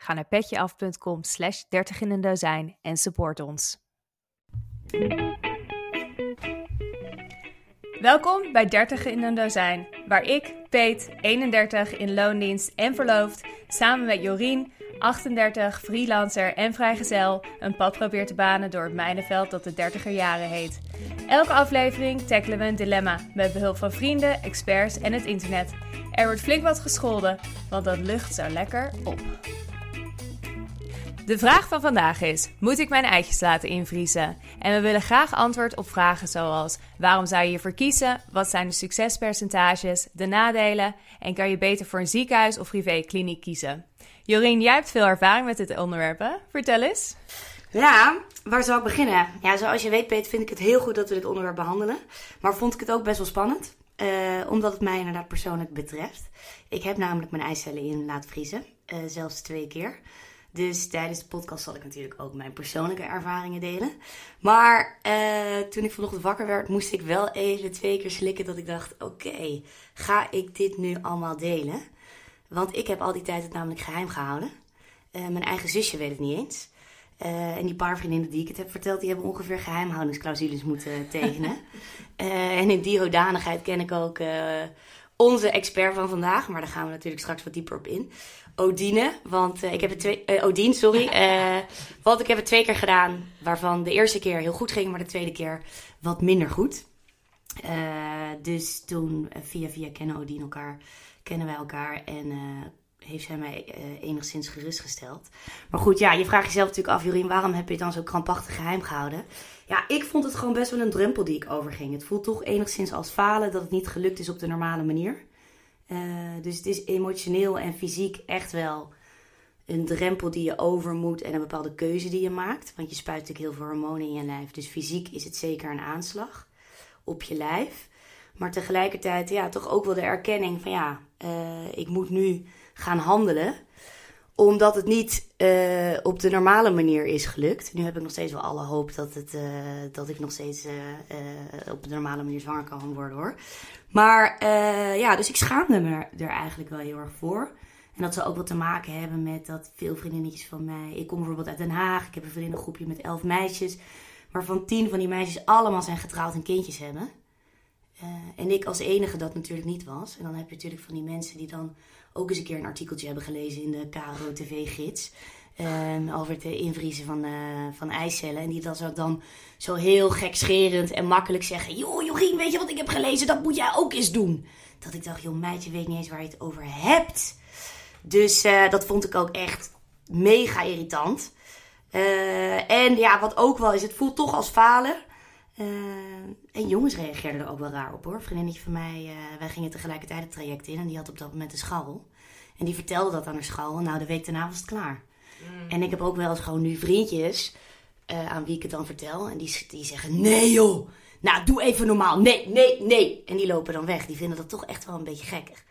Ga naar petjeaf.com slash 30 in een dozijn en support ons. Welkom bij 30 in een dozijn, waar ik, Peet, 31, in loondienst en verloofd, samen met Jorien, 38, freelancer en vrijgezel, een pad probeer te banen door het mijnenveld dat de 30er jaren heet. Elke aflevering tackelen we een dilemma met behulp van vrienden, experts en het internet. Er wordt flink wat gescholden, want dat lucht zo lekker op. De vraag van vandaag is: moet ik mijn eitjes laten invriezen? En we willen graag antwoord op vragen zoals: waarom zou je hiervoor kiezen? Wat zijn de succespercentages, de nadelen? En kan je beter voor een ziekenhuis of privékliniek kiezen? Jorien, jij hebt veel ervaring met dit onderwerp? Vertel eens. Ja, waar zal ik beginnen? Ja, zoals je weet, Peter, vind ik het heel goed dat we dit onderwerp behandelen. Maar vond ik het ook best wel spannend. eh, omdat het mij inderdaad persoonlijk betreft. Ik heb namelijk mijn eicellen in laten vriezen. eh, zelfs twee keer. Dus tijdens de podcast zal ik natuurlijk ook mijn persoonlijke ervaringen delen. Maar eh, toen ik vanochtend wakker werd, moest ik wel even twee keer slikken dat ik dacht: oké, ga ik dit nu allemaal delen? Want ik heb al die tijd het namelijk geheim gehouden. Eh, mijn eigen zusje weet het niet eens. Eh, en die paar vriendinnen die ik het heb verteld, die hebben ongeveer geheimhoudingsclausules moeten tekenen. En in die hoedanigheid ken ik ook onze expert van vandaag. Maar daar gaan we natuurlijk straks wat dieper op in. Odine, want eh, ik heb het twee... Odine, sorry. Eh, want ik heb het twee keer gedaan, waarvan de eerste keer heel goed ging, maar de tweede keer wat minder goed. Dus toen, via via kennen Odine elkaar, kennen wij elkaar en heeft zij mij eh, enigszins gerustgesteld. Maar goed, ja, je vraagt jezelf natuurlijk af, Jorien, waarom heb je het dan zo krampachtig geheim gehouden? Ja, ik vond het gewoon best wel een drempel die ik overging. Het voelt toch enigszins als falen dat het niet gelukt is op de normale manier. Eh, dus het is emotioneel en fysiek echt wel een drempel die je over moet en een bepaalde keuze die je maakt. Want je spuit natuurlijk heel veel hormonen in je lijf. Dus fysiek is het zeker een aanslag op je lijf. Maar tegelijkertijd, ja, toch ook wel de erkenning van ja, eh, ik moet nu gaan handelen. Omdat het niet eh, op de normale manier is gelukt. Nu heb ik nog steeds wel alle hoop dat, het, eh, dat ik nog steeds eh, op de normale manier zwanger kan worden hoor. Maar ja, dus ik schaamde me er, eigenlijk wel heel erg voor. En dat zou ook wat te maken hebben met dat veel vriendinnetjes van mij. Ik kom bijvoorbeeld uit Den Haag. Ik heb een vriendinnengroepje met elf meisjes. Waarvan tien van die meisjes allemaal zijn getrouwd en kindjes hebben. En ik als enige dat natuurlijk niet was. En dan heb je natuurlijk van die mensen die dan ook eens een keer een artikeltje hebben gelezen in de KRO TV-gids. eh, over het eh, invriezen van, eh, van eicellen. En die dat zo dan zo heel gekscherend en makkelijk zeggen. Joh, Jorien, weet je wat ik heb gelezen? Dat moet jij ook eens doen. Dat ik dacht, joh, meidje, weet niet eens waar je het over hebt. Dus eh, dat vond ik ook echt mega irritant. En ja, wat ook wel is, het voelt toch als falen. Eh, en jongens reageerden er ook wel raar op hoor. Een vriendinnetje van mij, eh, wij gingen tegelijkertijd het traject in en die had op dat moment een scharrel. En die vertelde dat aan haar scharrel. Nou, de week daarna was het klaar. En ik heb ook wel eens gewoon nu vriendjes eh, aan wie ik het dan vertel. En die, die zeggen, nee joh, Nou, doe even normaal. Nee, nee, nee. En die lopen dan weg. Die vinden dat toch echt wel een beetje gekkig.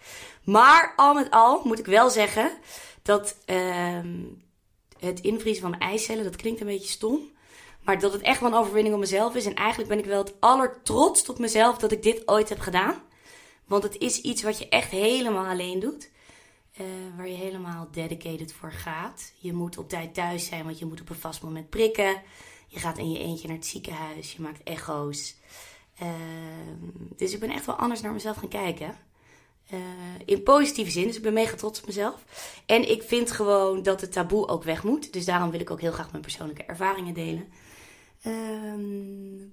Maar al met al moet ik wel zeggen dat ehm, het invriezen van mijn eicellen, dat klinkt een beetje stom. Maar dat het echt wel een overwinning op mezelf is. En eigenlijk ben ik wel het allertrotst op mezelf dat ik dit ooit heb gedaan. Want het is iets wat je echt helemaal alleen doet. Uh, waar je helemaal dedicated voor gaat. Je moet op tijd thuis zijn, want je moet op een vast moment prikken. Je gaat in je eentje naar het ziekenhuis. Je maakt echo's. Uh, dus ik ben echt wel anders naar mezelf gaan kijken. Uh, in positieve zin. Dus ik ben mega trots op mezelf. En ik vind gewoon dat het taboe ook weg moet. Dus daarom wil ik ook heel graag mijn persoonlijke ervaringen delen. Ehm,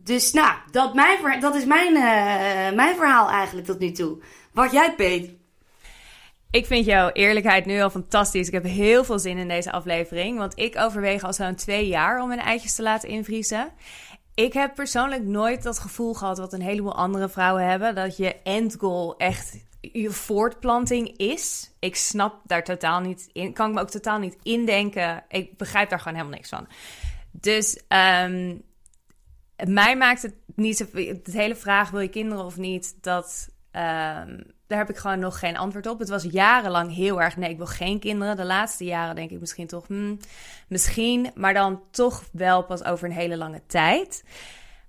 dus nou, dat, mijn, dat is mijn, uh, mijn verhaal eigenlijk tot nu toe. Wat jij, Peet? Ik vind jouw eerlijkheid nu al fantastisch. Ik heb heel veel zin in deze aflevering. Want ik overweeg al zo'n twee jaar om mijn eitjes te laten invriezen. Ik heb persoonlijk nooit dat gevoel gehad wat een heleboel andere vrouwen hebben. Dat je endgoal echt je voortplanting is. Ik snap daar totaal niet in. Kan ik me ook totaal niet indenken. Ik begrijp daar gewoon helemaal niks van. Dus um, mij maakt het niet zo. Het hele vraag: wil je kinderen of niet? Dat. Um, daar heb ik gewoon nog geen antwoord op. Het was jarenlang heel erg nee, ik wil geen kinderen. De laatste jaren denk ik misschien toch, hmm, misschien, maar dan toch wel pas over een hele lange tijd.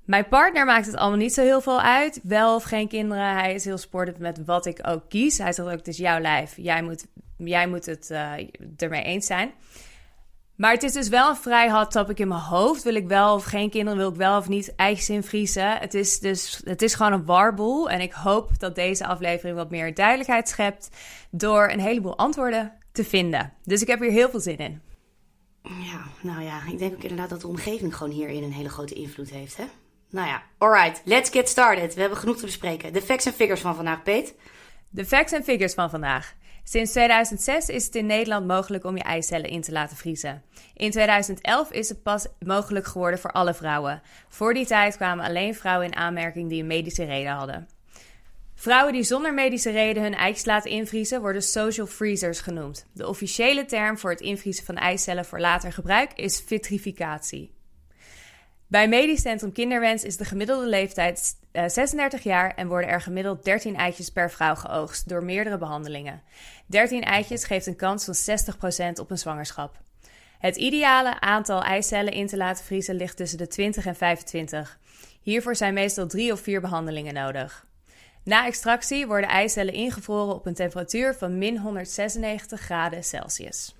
Mijn partner maakt het allemaal niet zo heel veel uit. Wel of geen kinderen. Hij is heel sportief met wat ik ook kies. Hij zegt ook: het is jouw lijf. Jij moet, jij moet het uh, ermee eens zijn. Maar het is dus wel een vrij hot topic in mijn hoofd. Wil ik wel of geen kinderen? Wil ik wel of niet eitjes invriezen? Het is dus het is gewoon een warboel. En ik hoop dat deze aflevering wat meer duidelijkheid schept... door een heleboel antwoorden te vinden. Dus ik heb hier heel veel zin in. Ja, nou ja, ik denk ook inderdaad dat de omgeving gewoon hierin een hele grote invloed heeft, hè? Nou ja, alright, let's get started. We hebben genoeg te bespreken. De facts en figures van vandaag, Peet. De facts en figures van vandaag. Sinds 2006 is het in Nederland mogelijk om je eicellen in te laten vriezen. In 2011 is het pas mogelijk geworden voor alle vrouwen. Voor die tijd kwamen alleen vrouwen in aanmerking die een medische reden hadden. Vrouwen die zonder medische reden hun eitjes laten invriezen worden social freezers genoemd. De officiële term voor het invriezen van eicellen voor later gebruik is vitrificatie. Bij Medisch Centrum Kinderwens is de gemiddelde leeftijd 36 eh, jaar en worden er gemiddeld 13 eitjes per vrouw geoogst door meerdere behandelingen. 13 eitjes geeft een kans van 60% op een zwangerschap. Het ideale aantal eicellen in te laten vriezen ligt tussen de 20 en 25. Hiervoor zijn meestal drie of vier behandelingen nodig. Na extractie worden eicellen ingevroren op een temperatuur van min 196 graden Celsius.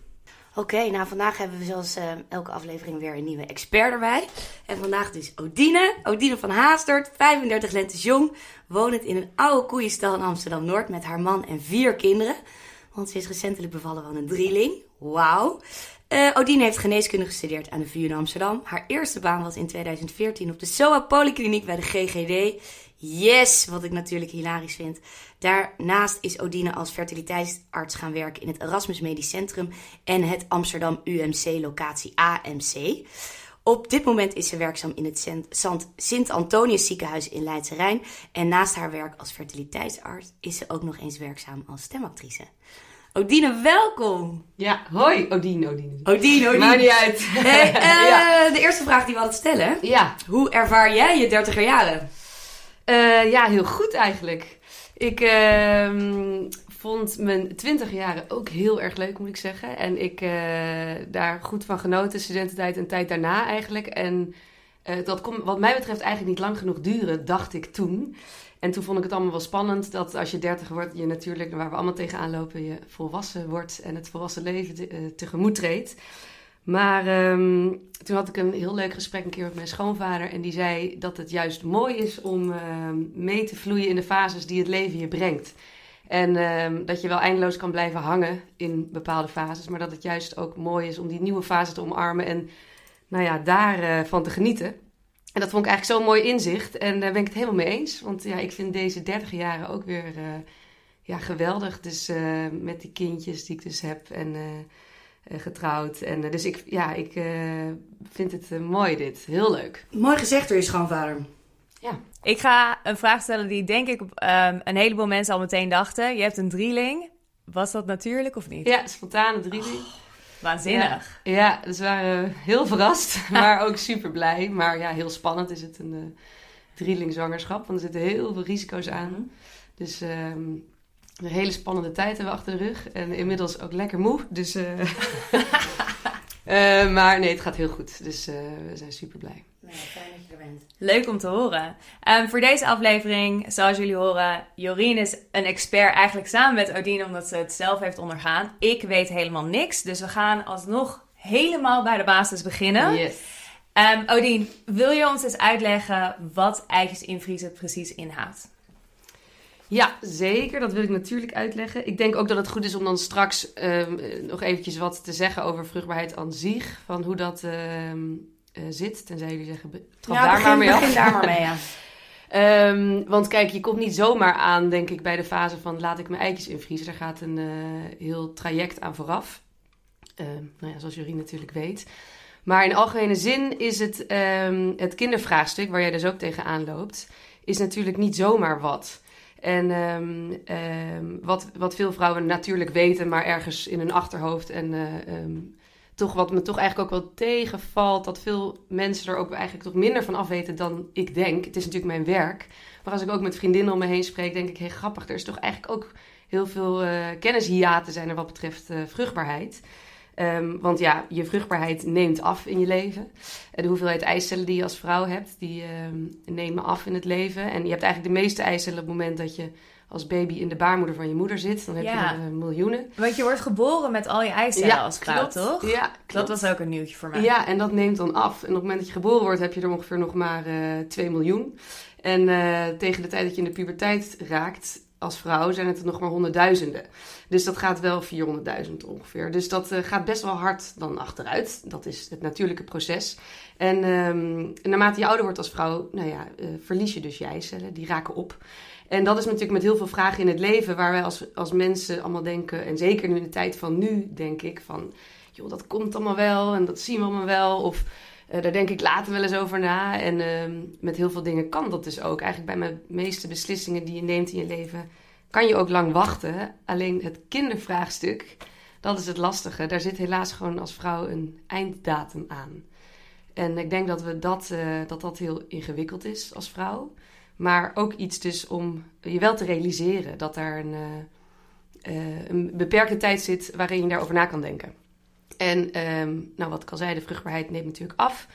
Oké, nou vandaag hebben we zoals uh, elke aflevering weer een nieuwe expert erbij. En vandaag dus Odine. Odine van Haastert, 35 lentes jong. Wonend in een oude koeienstal in Amsterdam-Noord met haar man en vier kinderen. Want ze is recentelijk bevallen van een drieling. Wauw. Uh, Odine heeft geneeskunde gestudeerd aan de VU in Amsterdam. Haar eerste baan was in 2014 op de SOA Polykliniek bij de GGD. Yes, wat ik natuurlijk hilarisch vind. Daarnaast is Odine als fertiliteitsarts gaan werken in het Erasmus Medisch Centrum en het Amsterdam UMC locatie AMC. Op dit moment is ze werkzaam in het Sint-Antonius ziekenhuis in Leidse Rijn. En naast haar werk als fertiliteitsarts is ze ook nog eens werkzaam als stemactrice. Odine, welkom. Ja, hoi Odine, Odine. Odine, Odine. Maakt niet uit. Hey, uh, De eerste vraag die we hadden stellen. Ja. Hoe ervaar jij je dertiger jaren? Uh, ja, heel goed eigenlijk. Ik uh, vond mijn twintig jaren ook heel erg leuk, moet ik zeggen. En ik uh, daar goed van genoten, studententijd en tijd daarna eigenlijk. En dat kon wat mij betreft eigenlijk niet lang genoeg duren, dacht ik toen. En toen vond ik het allemaal wel spannend dat als je dertig wordt, je natuurlijk, waar we allemaal tegenaan lopen, je volwassen wordt en het volwassen leven te, tegemoet treedt. Maar um, toen had ik een heel leuk gesprek een keer met mijn schoonvader. En die zei dat het juist mooi is om uh, mee te vloeien in de fases die het leven je brengt. En uh, dat je wel eindeloos kan blijven hangen in bepaalde fases. Maar dat het juist ook mooi is om die nieuwe fase te omarmen. En nou ja, daarvan uh, te genieten. En dat vond ik eigenlijk zo'n mooi inzicht. En daar ben ik het helemaal mee eens. Want ja, ik vind deze dertig jaren ook weer uh, ja, geweldig. Dus uh, met die kindjes die ik dus heb. En getrouwd. En, uh, dus ik, ja, ik uh, vind het mooi dit. Heel leuk. Mooi gezegd door je schoonvader. Ja. Ik ga een vraag stellen die denk ik um, een heleboel mensen al meteen dachten. Je hebt een drieling. Was dat natuurlijk of niet? Ja, spontane drieling. Oh, waanzinnig. Ja, ja, dus we waren heel verrast, maar ook super blij. Maar ja, heel spannend is het een drielingzwangerschap. Want er zitten heel veel risico's aan. Mhm. Dus ehm, een hele spannende tijd hebben we achter de rug. En inmiddels ook lekker moe. Dus, eh, eh, maar nee, het gaat heel goed. Dus eh, we zijn super blij. Nou, fijn dat je er bent. Leuk om te horen. Ehm, voor deze aflevering, zoals jullie horen, Jorien is een expert eigenlijk samen met Odine, omdat ze het zelf heeft ondergaan. Ik weet helemaal niks, dus we gaan alsnog helemaal bij de basis beginnen. Yes. Ehm Odine, wil je ons eens uitleggen wat eitjes invriezen precies inhoudt? Ja, zeker. Dat wil ik natuurlijk uitleggen. Ik denk ook dat het goed is om dan straks ehm, eh, nog eventjes wat te zeggen over vruchtbaarheid aan zich. Van hoe dat ehm, eh, zit. Tenzij jullie zeggen, trap daar begin, maar mee af. daar maar mee, ja. Ehm, want kijk, je komt niet zomaar aan, denk ik, bij de fase van laat ik mijn eitjes invriezen. Daar gaat een eh, heel traject aan vooraf. Nou ja, zoals Jorien natuurlijk weet. Maar in algemene zin is het, het kindervraagstuk, waar jij dus ook tegenaan loopt, is natuurlijk niet zomaar wat. En ehm, ehm, wat, wat veel vrouwen natuurlijk weten, maar ergens in hun achterhoofd en eh, ehm, toch wat me toch eigenlijk ook wel tegenvalt, dat veel mensen er ook eigenlijk toch minder van af weten dan ik denk. Het is natuurlijk mijn werk. Maar als ik ook met vriendinnen om me heen spreek, denk ik, hé grappig, er is toch eigenlijk ook heel veel eh kennishiaten zijn er wat betreft eh, vruchtbaarheid. Ehm, want ja, je vruchtbaarheid neemt af in je leven. En de hoeveelheid eicellen die je als vrouw hebt, die ehm, nemen af in het leven. En je hebt eigenlijk de meeste eicellen op het moment dat je als baby in de baarmoeder van je moeder zit. Dan heb Ja. je er eh, miljoenen. Want je wordt geboren met al je eicellen als vrouw, klopt. toch? Ja, Dat klopt. was ook een nieuwtje voor mij. Ja, en dat neemt dan af. En op het moment dat je geboren wordt, heb je er ongeveer nog maar eh 2 miljoen. En eh, tegen de tijd dat je in de puberteit raakt als vrouw, zijn het er nog maar honderdduizenden. Dus dat gaat wel 400.000 ongeveer. Dus dat eh, gaat best wel hard dan achteruit. Dat is het natuurlijke proces. En ehm, naarmate je ouder wordt als vrouw, nou ja, eh, verlies je dus je eicellen. Die raken op. En dat is natuurlijk met heel veel vragen in het leven waar wij als, als mensen allemaal denken, en zeker nu in de tijd van nu, denk ik, van joh, dat komt allemaal wel en dat zien we allemaal wel. Of eh, daar denk ik later wel eens over na. En ehm, met heel veel dingen kan dat dus ook. Eigenlijk bij mijn meeste beslissingen die je neemt in je leven, kan je ook lang wachten. Alleen het kindervraagstuk, dat is het lastige. Daar zit helaas gewoon als vrouw een einddatum aan. En ik denk dat we dat, eh, dat, dat heel ingewikkeld is als vrouw. Maar ook iets dus om je wel te realiseren dat daar een, eh, een beperkte tijd zit waarin je daarover na kan denken. En ehm, nou, wat ik al zei, de vruchtbaarheid neemt natuurlijk af.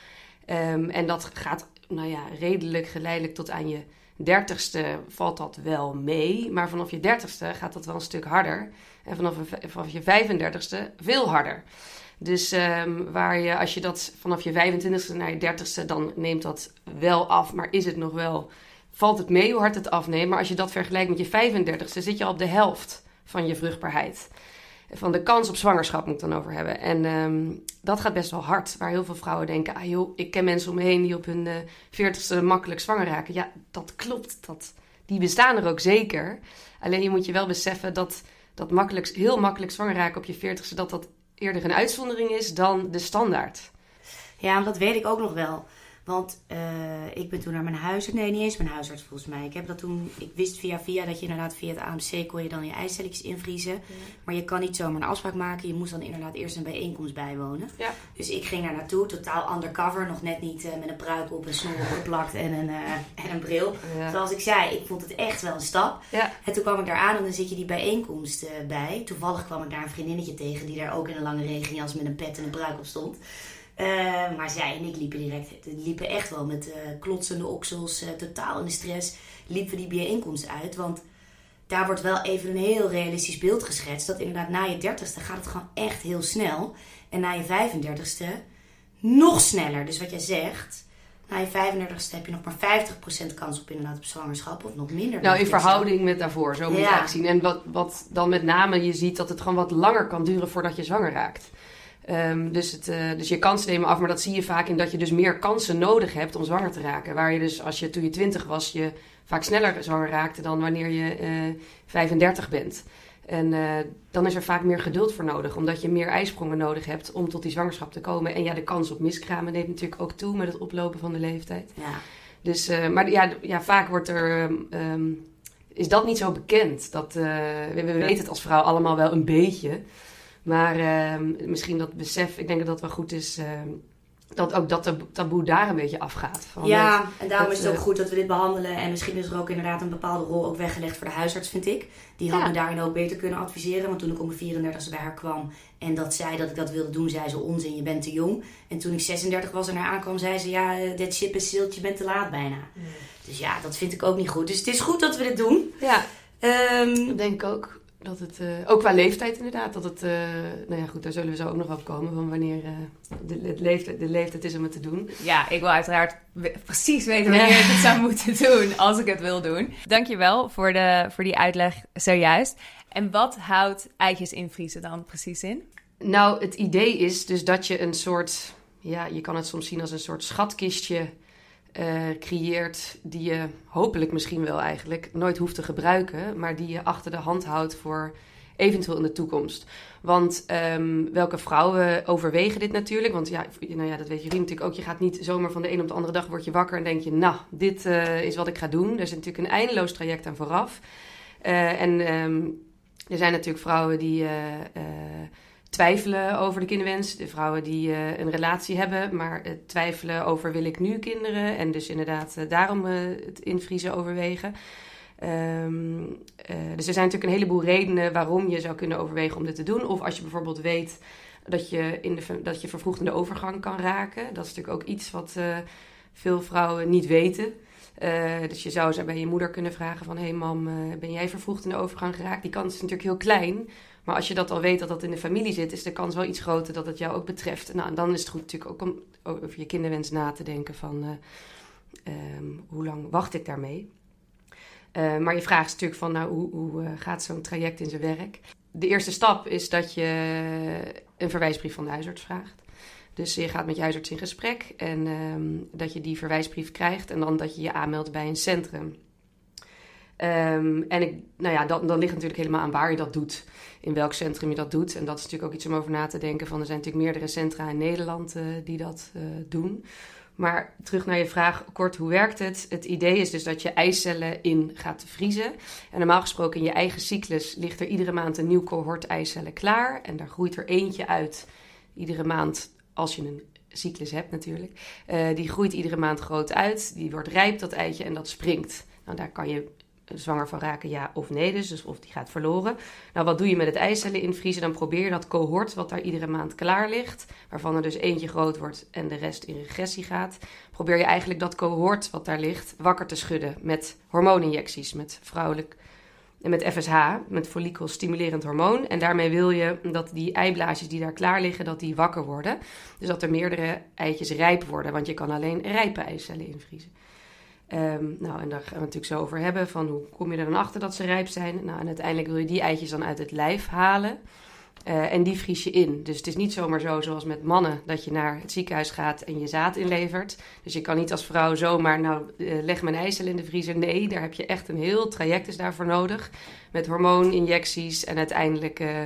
Ehm, en dat gaat nou ja, redelijk geleidelijk tot aan je dertigste valt dat wel mee. Maar vanaf je dertigste gaat dat wel een stuk harder. En vanaf, vanaf je 35ste veel harder. Dus ehm, waar je, als je dat vanaf je 25ste naar je 30ste, dan neemt dat wel af. Maar is het nog wel, valt het mee hoe hard het afneemt. Maar als je dat vergelijkt met je 35ste, zit je al op de helft van je vruchtbaarheid. Van de kans op zwangerschap moet ik dan over hebben. En ehm, dat gaat best wel hard. Waar heel veel vrouwen denken: ah joh, ik ken mensen om me heen die op hun eh 40ste makkelijk zwanger raken. Ja, dat klopt. Dat, die bestaan er ook zeker. Alleen je moet je wel beseffen dat dat makkelijk, heel makkelijk zwanger raken op je 40ste, dat dat eerder een uitzondering is dan de standaard. Ja, dat weet ik ook nog wel. Want eh, ik ben toen naar mijn huisarts... Nee, niet eens mijn huisarts volgens mij. Ik heb dat toen... Ik wist via via dat je inderdaad via het AMC... kon je dan je eicelletjes invriezen. Maar je kan niet zomaar een afspraak maken. Je moest dan inderdaad eerst een bijeenkomst bijwonen. Ja. Dus ik ging daar naartoe, totaal undercover. Nog net niet eh, met een pruik op, een snor opgeplakt en een, eh, en een bril. Ja. Zoals ik zei, ik vond het echt wel een stap. Ja. En toen kwam ik daar aan en dan zit je die bijeenkomst bij. Toevallig kwam ik daar een vriendinnetje tegen die daar ook in een lange regenjas met een pet en een pruik op stond. Eh, maar zij en ik liepen direct, liepen echt wel met eh, klotsende oksels, eh, totaal in de stress, liepen we die bijeenkomst uit. Want daar wordt wel even een heel realistisch beeld geschetst. Dat inderdaad na je dertigste gaat het gewoon echt heel snel. En na je 35ste nog sneller. Dus wat jij zegt, na je 35ste heb je nog maar 50% kans op inderdaad op zwangerschap. Of nog minder. Nou, in zo. verhouding met daarvoor, zo moet je Ja. eigenlijk zien. En wat, wat dan met name je ziet dat het gewoon wat langer kan duren voordat je zwanger raakt. Ehm, dus, het, eh, dus je kansen nemen af, maar dat zie je vaak in dat je dus meer kansen nodig hebt om zwanger te raken. Waar je dus als je toen je 20 was, je vaak sneller zwanger raakte dan wanneer je eh 35 bent. En eh, dan is er vaak meer geduld voor nodig, omdat je meer ijsprongen nodig hebt om tot die zwangerschap te komen. En ja, de kans op miskramen neemt natuurlijk ook toe met het oplopen van de leeftijd. Ja. Dus, eh, maar ja, ja, vaak wordt er, ehm, ehm, is dat niet zo bekend. Dat, eh, we, we weten het als vrouw allemaal wel een beetje. Maar ehm, misschien dat besef, ik denk dat dat wel goed is ehm, dat ook dat taboe daar een beetje afgaat. Van ja, en daarom is het ook goed dat we dit behandelen. En misschien is er ook inderdaad een bepaalde rol ook weggelegd voor de huisarts, vind ik. Die had me daarin ook beter kunnen adviseren. Want toen ik om mijn 34e bij haar kwam en dat zei dat ik dat wilde doen, zei ze onzin, je bent te jong. En toen ik 36 was en haar aankwam, zei ze ja, dat ship is zilt, je bent te laat bijna. Dus ja, dat vind ik ook niet goed. Dus het is goed dat we dit doen. Ja, um, dat denk ik ook. Dat het, uh, ook qua leeftijd inderdaad, dat het, uh, nou ja goed, daar zullen we zo ook nog op komen, van wanneer uh, de, de, leeftijd, de leeftijd is om het te doen. Ja, ik wil uiteraard precies weten wanneer ik het zou moeten doen, als ik het wil doen. Dankjewel voor, de, voor die uitleg zojuist. En wat houdt eitjes invriezen dan precies in? Nou, het idee is dus dat je een soort, ja, je kan het soms zien als een soort schatkistje uh, creëert die je hopelijk misschien wel eigenlijk nooit hoeft te gebruiken, maar die je achter de hand houdt voor eventueel in de toekomst. Want um, welke vrouwen overwegen dit natuurlijk? Want ja, nou ja, dat weet jullie natuurlijk ook. Je gaat niet zomaar van de een op de andere dag word je wakker en denk je, nou, dit uh, is wat ik ga doen. Er is natuurlijk een eindeloos traject aan vooraf. Uh, en um, er zijn natuurlijk vrouwen die twijfelen over de kinderwens. De vrouwen die uh, een relatie hebben, maar uh, twijfelen over wil ik nu kinderen. En dus inderdaad uh, daarom het invriezen overwegen. Um, dus er zijn natuurlijk een heleboel redenen waarom je zou kunnen overwegen om dit te doen. Of als je bijvoorbeeld weet dat je, in de, dat je vervroegd in de overgang kan raken. Dat is natuurlijk ook iets wat veel vrouwen niet weten. dus je zou bij je moeder kunnen vragen van... hé hey mam, ben jij vervroegd in de overgang geraakt? Die kans is natuurlijk heel klein... Maar als je dat al weet dat dat in de familie zit, is de kans wel iets groter dat het jou ook betreft. Nou, en dan is het goed natuurlijk ook om over je kinderwens na te denken van uh, um, hoe lang wacht ik daarmee? Uh, maar je vraagt natuurlijk van, nou, hoe, hoe uh, gaat zo'n traject in zijn werk? De eerste stap is dat je een verwijsbrief van de huisarts vraagt. Dus je gaat met je huisarts in gesprek en um, dat je die verwijsbrief krijgt en dan dat je je aanmeldt bij een centrum. Um, en ik, nou ja, dan, dan ligt natuurlijk helemaal aan waar je dat doet. In welk centrum je dat doet. En dat is natuurlijk ook iets om over na te denken. Van, er zijn natuurlijk meerdere centra in Nederland uh, die dat uh, doen. Maar terug naar je vraag, kort, hoe werkt het? Het idee is dus dat je eicellen in gaat vriezen. En normaal gesproken in je eigen cyclus ligt er iedere maand een nieuw cohort eicellen klaar. En daar groeit er eentje uit iedere maand als je een cyclus hebt natuurlijk. Uh, die groeit iedere maand groot uit. Die wordt rijp, dat eitje, en dat springt. Nou, daar kan je zwanger van raken, ja of nee. Dus, dus of die gaat verloren. Nou, wat doe je met het eicellen invriezen? Dan probeer je dat cohort wat daar iedere maand klaar ligt, waarvan er dus eentje groot wordt en de rest in regressie gaat. Probeer je eigenlijk dat cohort wat daar ligt wakker te schudden met hormooninjecties, met vrouwelijk en met FSH, met follikelstimulerend hormoon. En daarmee wil je dat die eiblaasjes die daar klaar liggen, dat die wakker worden. Dus dat er meerdere eitjes rijp worden, want je kan alleen rijpe eicellen invriezen. Um, nou, en daar gaan we natuurlijk zo over hebben. Van hoe kom je er dan achter dat ze rijp zijn? Nou, en uiteindelijk wil je die eitjes dan uit het lijf halen. Uh, en die vries je in. Dus het is niet zomaar zo zoals met mannen dat je naar het ziekenhuis gaat en je zaad inlevert. Dus je kan niet als vrouw zomaar, nou uh, leg mijn eicel in de vriezer. Nee, daar heb je echt een heel traject is daarvoor nodig. Met hormooninjecties en uiteindelijk uh,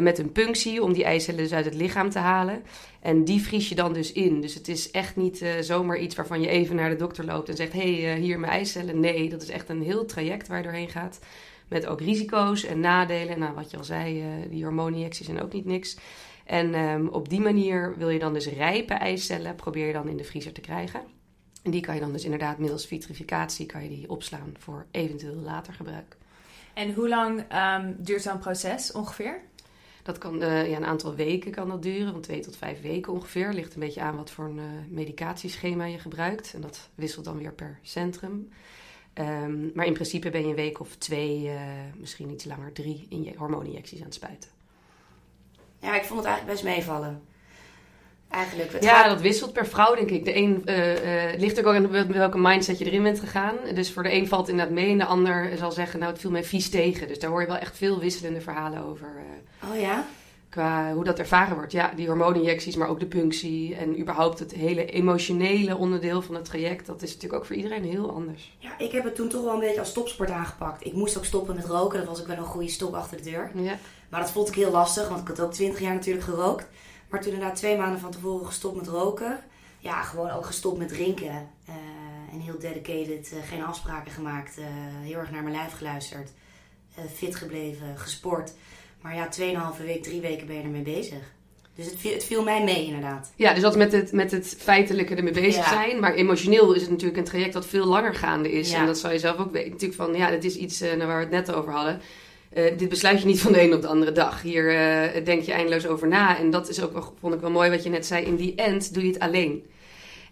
met een punctie om die eicellen dus uit het lichaam te halen. En die vries je dan dus in. Dus het is echt niet zomaar iets waarvan je even naar de dokter loopt en zegt: hé, hey, hier mijn eicellen. Nee, dat is echt een heel traject waar je doorheen gaat. Met ook risico's en nadelen. Nou, wat je al zei, die hormooninjecties zijn ook niet niks. En um, op die manier wil je dan dus rijpe eicellen, probeer je dan in de vriezer te krijgen. En die kan je dan dus inderdaad middels vitrificatie kan je die opslaan voor eventueel later gebruik. En hoe lang um, duurt zo'n proces ongeveer? Dat kan uh, ja, een aantal weken kan dat duren, van twee tot vijf weken ongeveer. Ligt een beetje aan wat voor een uh, medicatieschema je gebruikt. En dat wisselt dan weer per centrum. Um, maar in principe ben je een week of twee, uh, misschien iets langer, drie in je hormooninjecties aan het spuiten. Ja, ik vond het eigenlijk best meevallen. Eigenlijk. Het ja, gaat... dat wisselt per vrouw, denk ik. De een uh, uh, ligt ook aan welke mindset je erin bent gegaan. Dus voor de een valt inderdaad mee en de ander zal zeggen, nou het viel mij vies tegen. Dus daar hoor je wel echt veel wisselende verhalen over. oh ja? qua hoe dat ervaren wordt. Ja, die hormooninjecties, maar ook de punctie en überhaupt het hele emotionele onderdeel van het traject. Dat is natuurlijk ook voor iedereen heel anders. Ja, ik heb het toen toch wel een beetje als stopsport aangepakt. Ik moest ook stoppen met roken, dat was ook wel een goede stop achter de deur. Ja. Maar dat vond ik heel lastig, want ik had ook twintig jaar natuurlijk gerookt. Maar toen inderdaad twee maanden van tevoren gestopt met roken. Ja, gewoon ook gestopt met drinken. Uh, en heel dedicated, uh, geen afspraken gemaakt. Uh, heel erg naar mijn lijf geluisterd. fit gebleven, gesport. Maar ja, 2,5 week, drie weken ben je ermee bezig. Dus het viel, het viel mij mee inderdaad. Ja, dus dat met het, met het feitelijke ermee bezig Ja. zijn. Maar emotioneel is het natuurlijk een traject dat veel langer gaande is. Ja. En dat zou je zelf ook weten. Natuurlijk van, ja, dat is iets eh, waar we het net over hadden. Eh, dit besluit je niet van de een op de andere dag. Hier eh, denk je eindeloos over na. En dat is ook vond ik wel mooi wat je net zei. In die end doe je het alleen.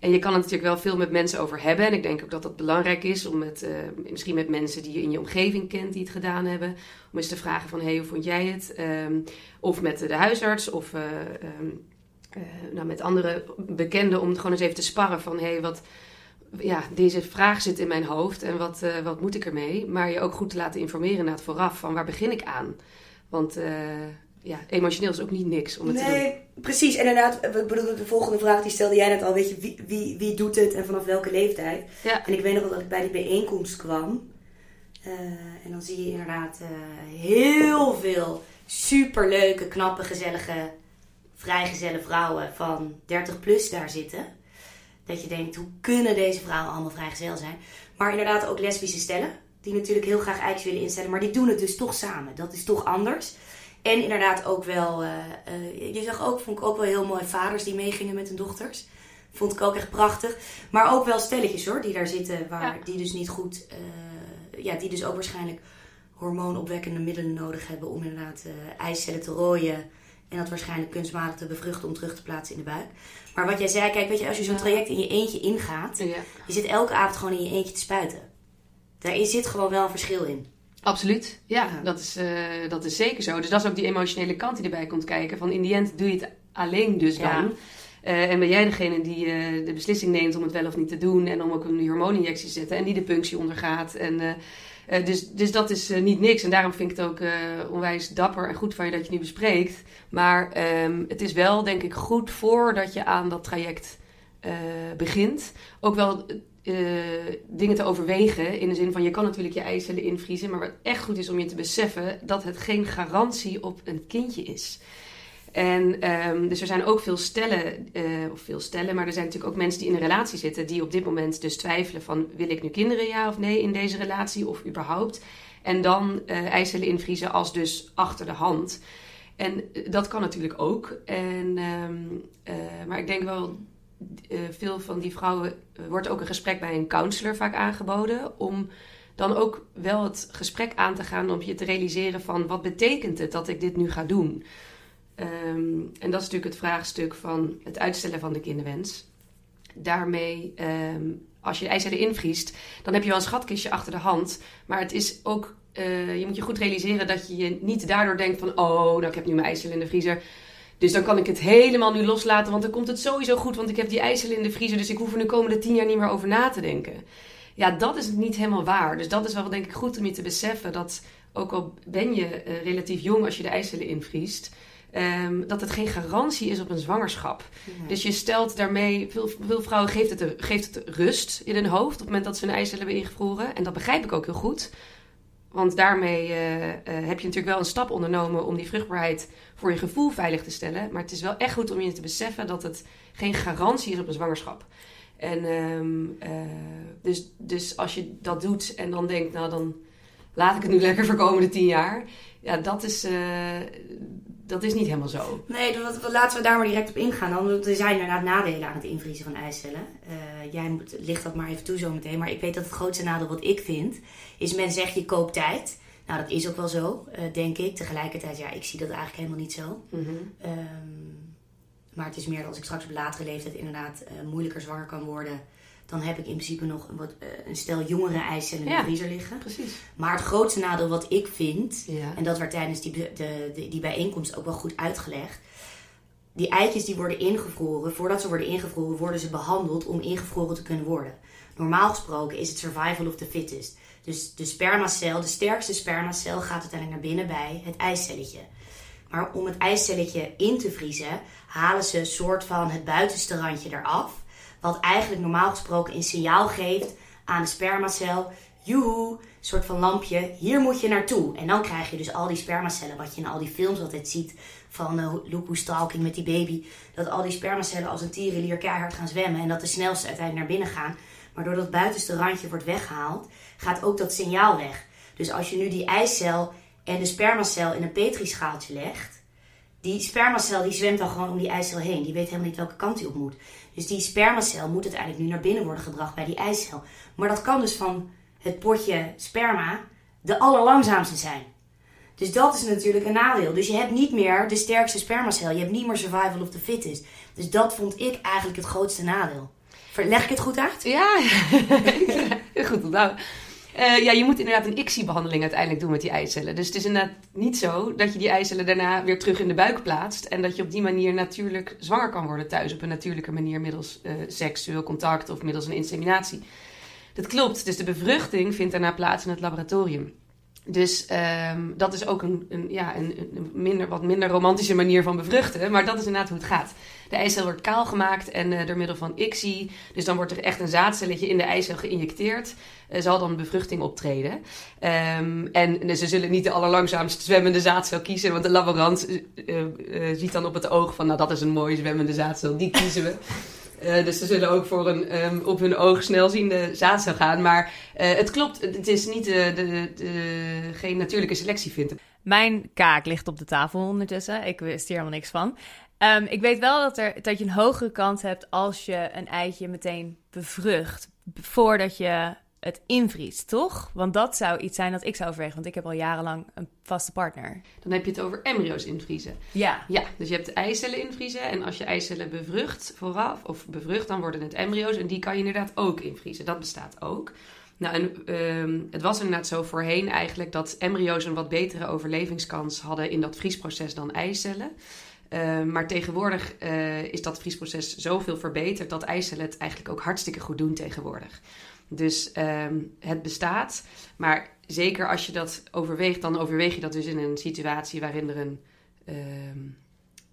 En je kan het natuurlijk wel veel met mensen over hebben. En ik denk ook dat dat belangrijk is om met, eh, misschien met mensen die je in je omgeving kent die het gedaan hebben. Om eens te vragen van, hé, hey, hoe vond jij het? Ehm, of met de huisarts of eh, ehm, eh, nou, met andere bekenden om gewoon eens even te sparren van, hé, hey, wat... Ja, deze vraag zit in mijn hoofd en wat, eh, wat moet ik ermee? Maar je ook goed te laten informeren na het vooraf van waar begin ik aan? Want eh, ja, emotioneel is ook niet niks om het te doen. Nee, precies. En inderdaad, ik bedoel, de volgende vraag die stelde jij net al. Weet je, wie, wie, wie doet het en vanaf welke leeftijd? Ja. En ik weet nog wel dat ik bij die bijeenkomst kwam. Eh, en dan zie je inderdaad eh, heel veel superleuke, knappe, gezellige, vrijgezelle vrouwen van 30 plus daar zitten. Dat je denkt, hoe kunnen deze vrouwen allemaal vrijgezel zijn? Maar inderdaad ook lesbische stellen. Die natuurlijk heel graag eitjes willen instellen. Maar die doen het dus toch samen. Dat is toch anders. En inderdaad ook wel... eh, eh, je zag ook, vond ik ook wel heel mooi, vaders die meegingen met hun dochters. Vond ik ook echt prachtig. Maar ook wel stelletjes hoor, die daar zitten. Waar, Ja. Die dus niet goed... eh, ja, die dus ook waarschijnlijk hormoonopwekkende middelen nodig hebben... om inderdaad eicellen te rooien. En dat waarschijnlijk kunstmatig te bevruchten om terug te plaatsen in de buik. Maar wat jij zei, kijk, weet je, als je zo'n traject in je eentje ingaat... Ja. Je zit elke avond gewoon in je eentje te spuiten. Daar zit gewoon wel een verschil in. Absoluut, ja, Ja. Dat, is, eh, dat is zeker zo. Dus dat is ook die emotionele kant die erbij komt kijken. Van in die end doe je het alleen dus Ja. dan. Eh, en ben jij degene die eh, de beslissing neemt om het wel of niet te doen. En om ook een hormooninjectie te zetten. En die de punctie ondergaat. En, eh, dus, dus dat is eh, niet niks. En daarom vind ik het ook eh, onwijs dapper en goed van je dat je nu bespreekt. Maar ehm, het is wel denk ik goed voordat je aan dat traject begint. Ook wel dingen te overwegen. In de zin van je kan natuurlijk je eicellen invriezen. Maar wat echt goed is om je te beseffen dat het geen garantie op een kindje is. En ehm, dus er zijn ook veel stellen, eh, of veel stellen, maar er zijn natuurlijk ook mensen die in een relatie zitten die op dit moment dus twijfelen van wil ik nu kinderen ja of nee in deze relatie of überhaupt. En dan eh eicellen invriezen als dus achter de hand. En eh, dat kan natuurlijk ook. En, ehm, eh, maar ik denk wel, veel van die vrouwen wordt ook een gesprek bij een counselor vaak aangeboden. Om dan ook wel het gesprek aan te gaan om je te realiseren van wat betekent het dat ik dit nu ga doen. Ehm, en dat is natuurlijk het vraagstuk van het uitstellen van de kinderwens. Daarmee, ehm, als je de eicellen invriest, dan heb je wel een schatkistje achter de hand. Maar het is ook, eh, je moet je goed realiseren dat je je niet daardoor denkt van... oh, nou ik heb nu mijn eicellen in de vriezer. Dus dan kan ik het helemaal nu loslaten, want dan komt het sowieso goed. Want ik heb die eicellen in de vriezer, dus ik hoef er de komende tien jaar niet meer over na te denken. Ja, dat is niet helemaal waar. Dus dat is wel denk ik goed om je te beseffen dat... ook al ben je eh, relatief jong als je de eicellen invriest... ehm, dat het geen garantie is op een zwangerschap. Dus je stelt daarmee, veel, veel vrouwen geeft het, geeft het rust in hun hoofd op het moment dat ze hun eicellen hebben ingevroren. En dat begrijp ik ook heel goed. Want daarmee eh, eh, heb je natuurlijk wel een stap ondernomen om die vruchtbaarheid voor je gevoel veilig te stellen. Maar het is wel echt goed om je te beseffen dat het geen garantie is op een zwangerschap. En ehm, eh, dus, dus als je dat doet en dan denkt, nou dan laat ik het nu lekker voor de komende tien jaar. Ja, dat is, dat is niet helemaal zo. Nee, dan wat- wat- laten we daar maar direct op ingaan. Dan, want er zijn inderdaad nadelen aan het invriezen van eicellen. Eh, jij moet, licht dat maar even toe zo meteen. Maar ik weet dat het grootste nadeel wat ik vind... is men zegt je koopt tijd. Nou, dat is ook wel zo, eh, denk ik. Tegelijkertijd, ja, ik zie dat eigenlijk helemaal niet zo. Ehm, maar het is meer dat als ik straks op latere leeftijd inderdaad eh, moeilijker zwanger kan worden... dan heb ik in principe nog een, wat, eh, een stel jongere eicellen in de vriezer liggen. Precies. Maar het grootste nadeel wat ik vind, en dat werd tijdens die, de- die bijeenkomst ook wel goed uitgelegd. Die eitjes die worden ingevroren, voordat ze worden ingevroren, worden ze behandeld om ingevroren te kunnen worden. Normaal gesproken is het survival of the fittest. Dus de spermacel, de sterkste spermacel, gaat uiteindelijk naar binnen bij het eicelletje. Maar om het eicelletje in te vriezen, halen ze een soort van het buitenste randje eraf. Wat eigenlijk normaal gesproken een signaal geeft aan de spermacel. Joehoe, soort van lampje, hier moet je naartoe. En dan krijg je dus al die spermacellen, wat je in al die films altijd ziet. Van uh, Who's Stalking met die baby. Dat al die spermacellen als een tierenlier keihard gaan zwemmen. En dat de snelste uiteindelijk naar binnen gaan. Maar doordat het buitenste randje wordt weggehaald, gaat ook dat signaal weg. Dus als je nu die eicel en de spermacel in een petrischaaltje legt, die spermacel die zwemt dan gewoon om die eicel heen. Die weet helemaal niet welke kant hij op moet. Dus die spermacel moet uiteindelijk nu naar binnen worden gebracht bij die eicel. Maar dat kan dus van het potje sperma de allerlangzaamste zijn. Dus dat is natuurlijk een nadeel. Dus je hebt niet meer de sterkste spermacel. Je hebt niet meer survival of the fittest. Dus dat vond ik eigenlijk het grootste nadeel. Leg ik het goed uit? Ja, goed Nou, Uh, ja, je moet inderdaad een ICSI-behandeling uiteindelijk doen met die eicellen. Dus het is inderdaad niet zo dat je die eicellen daarna weer terug in de buik plaatst. En dat je op die manier natuurlijk zwanger kan worden thuis op een natuurlijke manier middels uh, seksueel contact of middels een inseminatie. Dat klopt. Dus de bevruchting vindt daarna plaats in het laboratorium. Dus um, dat is ook een, een ja, een, een, minder, wat minder romantische manier van bevruchten. Maar dat is inderdaad hoe het gaat. De eicel wordt kaal gemaakt en uh, door middel van ICSI. Dus dan wordt er echt een zaadcelletje in de eicel geïnjecteerd. Zal dan bevruchting optreden. Um, en ze zullen niet de allerlangzaamst zwemmende zaadcel kiezen. Want de laborant uh, ziet dan op het oog van... nou, dat is een mooie zwemmende zaadcel, die kiezen we. Uh, dus ze zullen ook voor een um, op hun oog snelziende zaadcel gaan. Maar uh, het klopt, het is niet de, de, geen natuurlijke selectie vindt. Mijn kaak ligt op de tafel ondertussen. Ik wist hier helemaal niks van. Um, ik weet wel dat, er, dat je een hogere kans hebt als je een eitje meteen bevrucht. Voordat je het invriest, toch? Want dat zou iets zijn dat ik zou overwegen, want ik heb al jarenlang een vaste partner. Dan heb je het over embryo's invriezen. Ja. Ja, dus je hebt eicellen invriezen en als je eicellen bevrucht vooraf, of bevrucht, dan worden het embryo's en die kan je inderdaad ook invriezen. Dat bestaat ook. Nou, en um, het was inderdaad zo voorheen eigenlijk dat embryo's een wat betere overlevingskans hadden in dat vriesproces dan eicellen. Uh, maar tegenwoordig uh, is dat vriesproces zoveel verbeterd dat eicellen het eigenlijk ook hartstikke goed doen tegenwoordig. Dus um, het bestaat. Maar zeker als je dat overweegt, dan overweeg je dat dus in een situatie waarin er een, um,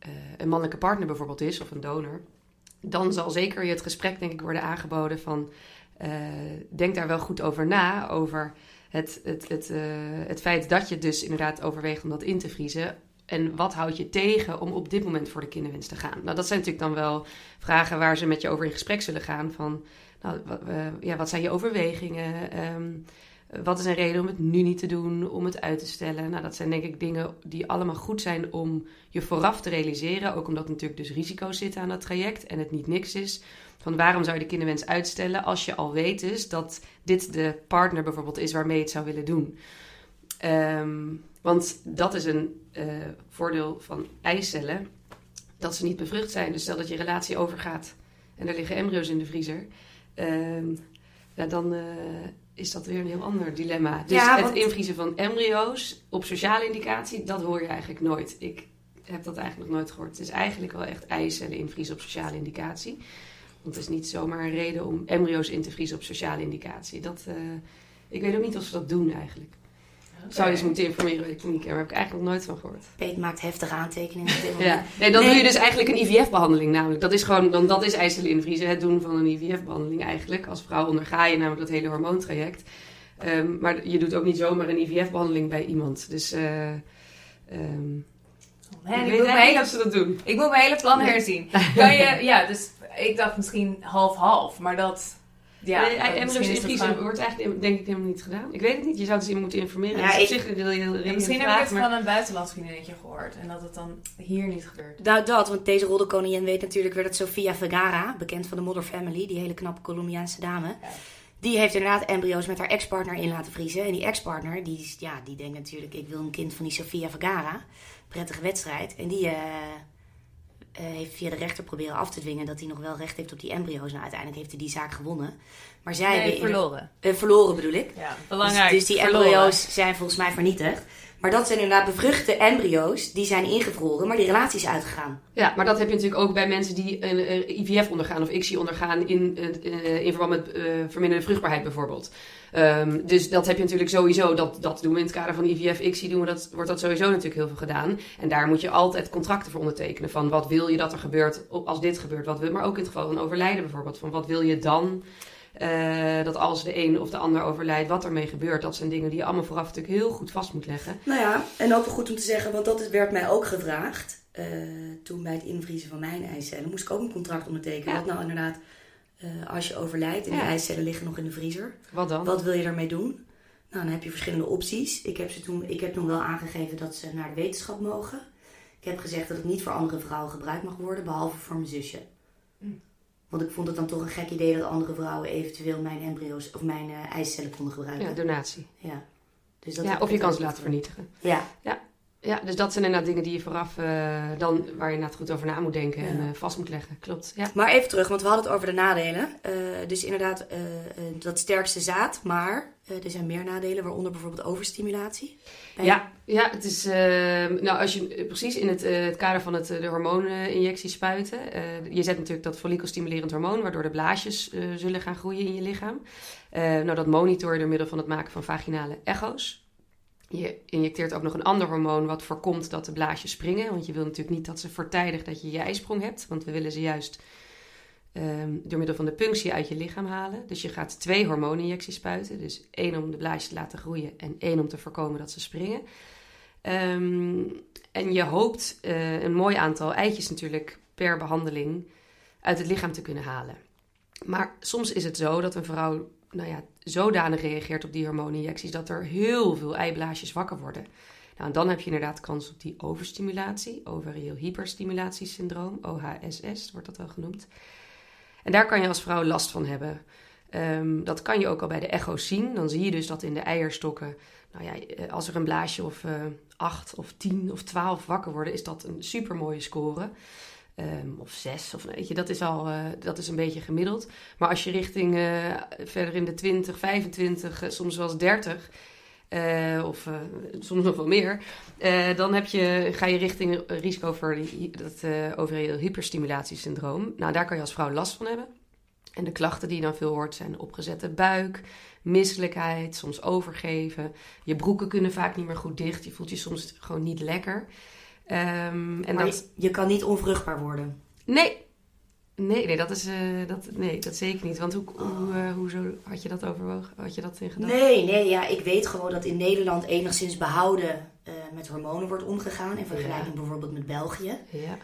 uh, een mannelijke partner bijvoorbeeld is, of een donor. Dan zal zeker je het gesprek, denk ik, worden aangeboden van uh, denk daar wel goed over na. Over het, het, het, uh, het feit dat je dus inderdaad overweegt om dat in te vriezen. En wat houdt je tegen om op dit moment voor de kinderwens te gaan? Nou, dat zijn natuurlijk dan wel vragen waar ze met je over in gesprek zullen gaan. Van, nou, ja, wat zijn je overwegingen? Um, wat is een reden om het nu niet te doen, om het uit te stellen? Nou, dat zijn denk ik dingen die allemaal goed zijn om je vooraf te realiseren. Ook omdat natuurlijk dus risico's zitten aan dat traject en het niet niks is. Van waarom zou je de kinderwens uitstellen als je al weet dus dat dit de partner bijvoorbeeld is waarmee je het zou willen doen? Um, want dat is een uh, voordeel van eicellen, dat ze niet bevrucht zijn. Dus stel dat je relatie overgaat en er liggen embryo's in de vriezer, ja, dan uh, is dat weer een heel ander dilemma. Dus ja, want... het invriezen van embryo's op sociale indicatie, dat hoor je eigenlijk nooit. Ik heb dat eigenlijk nog nooit gehoord. Het is eigenlijk wel echt eicellen invriezen op sociale indicatie. Want het is niet zomaar een reden om embryo's in te vriezen op sociale indicatie. Dat, uh, ik weet ook niet of ze dat doen eigenlijk. Okay. Zou je eens moeten informeren bij de kliniek. Daar heb ik eigenlijk nog nooit van gehoord. Peet maakt heftige aantekeningen. ja. Nee, dan nee. doe je dus eigenlijk een IVF-behandeling namelijk. Dat is gewoon, dan, dat is eicellen invriezen. Het doen van een IVF-behandeling eigenlijk. Als vrouw onderga je namelijk dat hele hormoontraject. Um, maar je doet ook niet zomaar een IVF-behandeling bij iemand. Dus... Uh, um, ik, ik weet eigenlijk dat ze dat doen. Ik moet mijn hele plan herzien. Kan je, ja, dus ik dacht misschien half-half, maar dat... Ja, nee, embryo's invriezen wordt eigenlijk denk ik helemaal niet gedaan. Ik weet het niet. Je zou het eens iemand moeten informeren. Ja, ik, wil je heel ja, Misschien heb ik het maar... van een buitenlands vriendinnetje gehoord. En dat het dan hier niet gebeurt. Nou, dat. Want deze roddelkoningin weet natuurlijk weer dat Sofia Vergara, bekend van de Modern Family, die hele knappe Colombiaanse dame... Ja. Die heeft inderdaad embryo's met haar ex-partner in laten vriezen. En die ex-partner, die, ja, die denkt natuurlijk... ik wil een kind van die Sofia Vergara. Prettige wedstrijd. En die... Uh, heeft via de rechter proberen af te dwingen dat hij nog wel recht heeft op die embryo's. Nou, uiteindelijk heeft hij die zaak gewonnen. Maar zij nee, hebben verloren. Uh, verloren bedoel ik. Ja, belangrijk. Dus, dus die verloren. embryo's zijn volgens mij vernietigd. Maar dat zijn inderdaad bevruchte embryo's, die zijn ingevroren, maar die relatie is uitgegaan. Ja, maar dat heb je natuurlijk ook bij mensen die een, IVF ondergaan of ICSI ondergaan in, in verband met uh, verminderde vruchtbaarheid bijvoorbeeld. Um, dus dat heb je natuurlijk sowieso, dat, dat doen we in het kader van IVF, ICSI, doen we dat, wordt dat sowieso natuurlijk heel veel gedaan. En daar moet je altijd contracten voor ondertekenen van wat wil je dat er gebeurt als dit gebeurt. Wat wil, maar ook in het geval van overlijden bijvoorbeeld, van wat wil je dan... Uh, dat als de een of de ander overlijdt, wat ermee gebeurt. Dat zijn dingen die je allemaal vooraf natuurlijk heel goed vast moet leggen. Nou ja, en ook wel goed om te zeggen, want dat werd mij ook gevraagd. Uh, toen bij het invriezen van mijn eicellen moest ik ook een contract ondertekenen. Ja. Wat nou inderdaad, uh, als je overlijdt en ja. die eicellen liggen nog in de vriezer. Wat dan? Wat wil je daarmee doen? Nou, dan heb je verschillende opties. Ik heb, ze toen, ik heb toen wel aangegeven dat ze naar de wetenschap mogen. Ik heb gezegd dat het niet voor andere vrouwen gebruikt mag worden, behalve voor mijn zusje. Mm. Want ik vond het dan toch een gek idee dat andere vrouwen eventueel mijn embryo's of mijn eh, eicellen konden gebruiken. Ja, donatie. Ja. Dus dat Ja, of je kan ze laten vernietigen. Ja, Ja, dus dat zijn inderdaad dingen die je vooraf eh, dan, waar je inderdaad goed over na moet denken en eh, vast moet leggen. Klopt. Ja. maar even terug, want we hadden het over de nadelen. Eh, dus inderdaad, dat sterkste zaad, maar er zijn meer nadelen, waaronder bijvoorbeeld overstimulatie. Bij- Ja, ja, het is. nou, als je precies in het, het kader van het, de hormooninjectie spuiten. je zet natuurlijk dat follikelstimulerend hormoon, waardoor de blaasjes zullen gaan groeien in je lichaam. Nou, dat monitor je door middel van het maken van vaginale echo's. Je injecteert ook nog een ander hormoon wat voorkomt dat de blaasjes springen. Want je wil natuurlijk niet dat ze voortijdig dat je je ijsprong hebt. Want we willen ze juist ehm, door middel van de punctie uit je lichaam halen. Dus je gaat twee hormooninjecties spuiten. Dus één om de blaasjes te laten groeien en één om te voorkomen dat ze springen. Ehm, en je hoopt eh, een mooi aantal eitjes natuurlijk per behandeling uit het lichaam te kunnen halen. Maar soms is het zo dat een vrouw nou ja, zodanig reageert op die hormooninjecties dat er heel veel eiblaasjes wakker worden. Nou, en dan heb je inderdaad kans op die overstimulatie, ovarieel hyperstimullatiesyndroom, OHSS wordt dat wel genoemd. En daar kan je als vrouw last van hebben. Ehm, dat kan je ook al bij de echo's zien. Dan zie je dus dat in de eierstokken, nou ja, eh, als er een blaasje of eh, acht of tien of twaalf wakker worden, is dat een super mooie score. Ehm, of zes, of weet je, dat is al eh, dat is een beetje gemiddeld. Maar als je richting eh, verder in de 20, 25, eh, soms wel eens 30, eh, of soms nog wel meer, dan heb je, ga je richting risico voor dat uh, ovarieel hyperstimullatiesyndroom. Nou, daar kan je als vrouw last van hebben. En de klachten die je dan veel hoort zijn opgezette buik, misselijkheid, soms overgeven. Je broeken kunnen vaak niet meer goed dicht. Je voelt je soms gewoon niet lekker. Ehm, en maar dat, je, kan niet onvruchtbaar worden. Nee. Nee, nee, dat is, eh, dat, nee, dat zeker niet. Want hoe, hoe, eh, hoezo had je dat overwogen? Had je dat in gedachten? Nee, nee, ja, ik weet gewoon dat in Nederland enigszins behouden eh, met hormonen wordt omgegaan. In vergelijking Ja. bijvoorbeeld met België. Ja,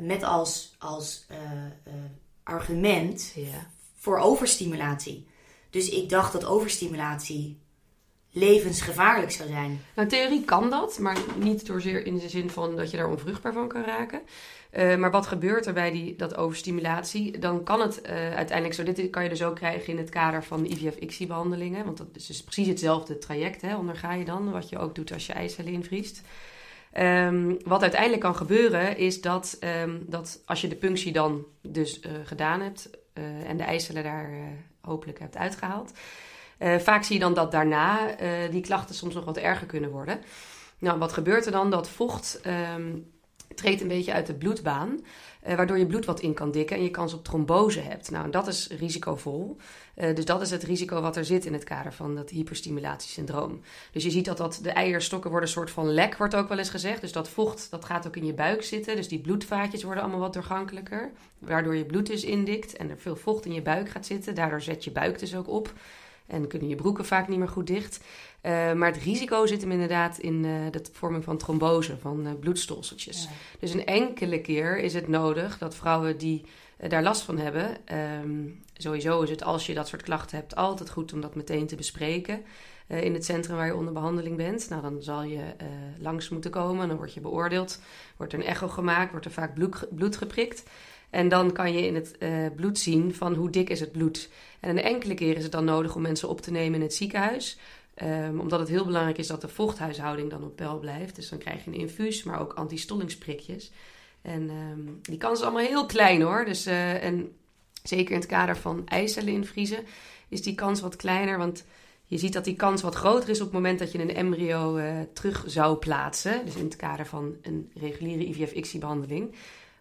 met als, als argument ja. voor overstimulatie. Dus ik dacht dat overstimulatie levensgevaarlijk zou zijn. Nou, theorie kan dat, maar niet doorzeer in de zin van dat je daar onvruchtbaar van kan raken. Eh, maar wat gebeurt er bij die, dat overstimulatie? Dan kan het eh, uiteindelijk zo. Dit kan je dus ook krijgen in het kader van IVF-ICSI-behandelingen. Want dat is dus precies hetzelfde traject, hè, onderga je dan. Wat je ook doet als je eicellen invriest. Ehm, wat uiteindelijk kan gebeuren is dat, ehm, dat als je de punctie dan dus eh, gedaan hebt en de eicellen daar hopelijk hebt uitgehaald, eh, vaak zie je dan dat daarna eh, die klachten soms nog wat erger kunnen worden. Nou, wat gebeurt er dan? Dat vocht ehm, treedt een beetje uit de bloedbaan, eh, waardoor je bloed wat in kan dikken en je kans op trombose hebt. Nou, en dat is risicovol. Dus dat is het risico wat er zit in het kader van dat hyperstimullatiesyndroom. Dus je ziet dat, dat de eierstokken worden een soort van lek, wordt ook wel eens gezegd. Dus dat vocht, dat gaat ook in je buik zitten. Dus die bloedvaatjes worden allemaal wat doorgankelijker. Waardoor je bloed dus indikt en er veel vocht in je buik gaat zitten. Daardoor zet je buik dus ook op. En kunnen je broeken vaak niet meer goed dicht. Uh, maar het risico zit hem inderdaad in uh, de vorming van trombose, van uh, bloedstolseltjes. Ja. Dus een enkele keer is het nodig dat vrouwen die daar last van hebben... Um, sowieso is het als je dat soort klachten hebt altijd goed om dat meteen te bespreken... in het centrum waar je onder behandeling bent. Nou, dan zal je langs moeten komen, dan word je beoordeeld. Wordt er een echo gemaakt, wordt er vaak bloed, bloed geprikt... En dan kan je in het uh, bloed zien van hoe dik is het bloed. En een enkele keer is het dan nodig om mensen op te nemen in het ziekenhuis. Um, omdat het heel belangrijk is dat de vochthuishouding dan op peil blijft. Dus dan krijg je een infuus, maar ook anti-stollingsprikjes. En um, die kans is allemaal heel klein hoor. Dus, uh, en zeker in het kader van eicellen invriezen is die kans wat kleiner. Want je ziet dat die kans wat groter is op het moment dat je een embryo uh, terug zou plaatsen. Dus in het kader van een reguliere IVF-ICSI-behandeling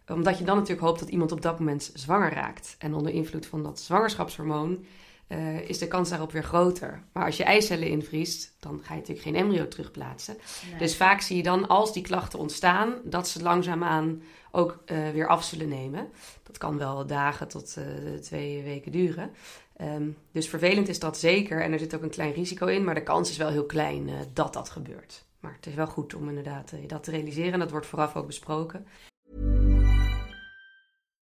omdat je dan natuurlijk hoopt dat iemand op dat moment zwanger raakt. En onder invloed van dat zwangerschapshormoon uh, is de kans daarop weer groter. Maar als je eicellen invriest, dan ga je natuurlijk geen embryo terugplaatsen. Nee. Dus vaak zie je dan, als die klachten ontstaan, dat ze langzaamaan ook uh, weer af zullen nemen. Dat kan wel dagen tot uh, twee weken duren. Um, dus vervelend is dat zeker. En er zit ook een klein risico in. Maar de kans is wel heel klein dat dat gebeurt. Maar het is wel goed om inderdaad dat te realiseren. En dat wordt vooraf ook besproken.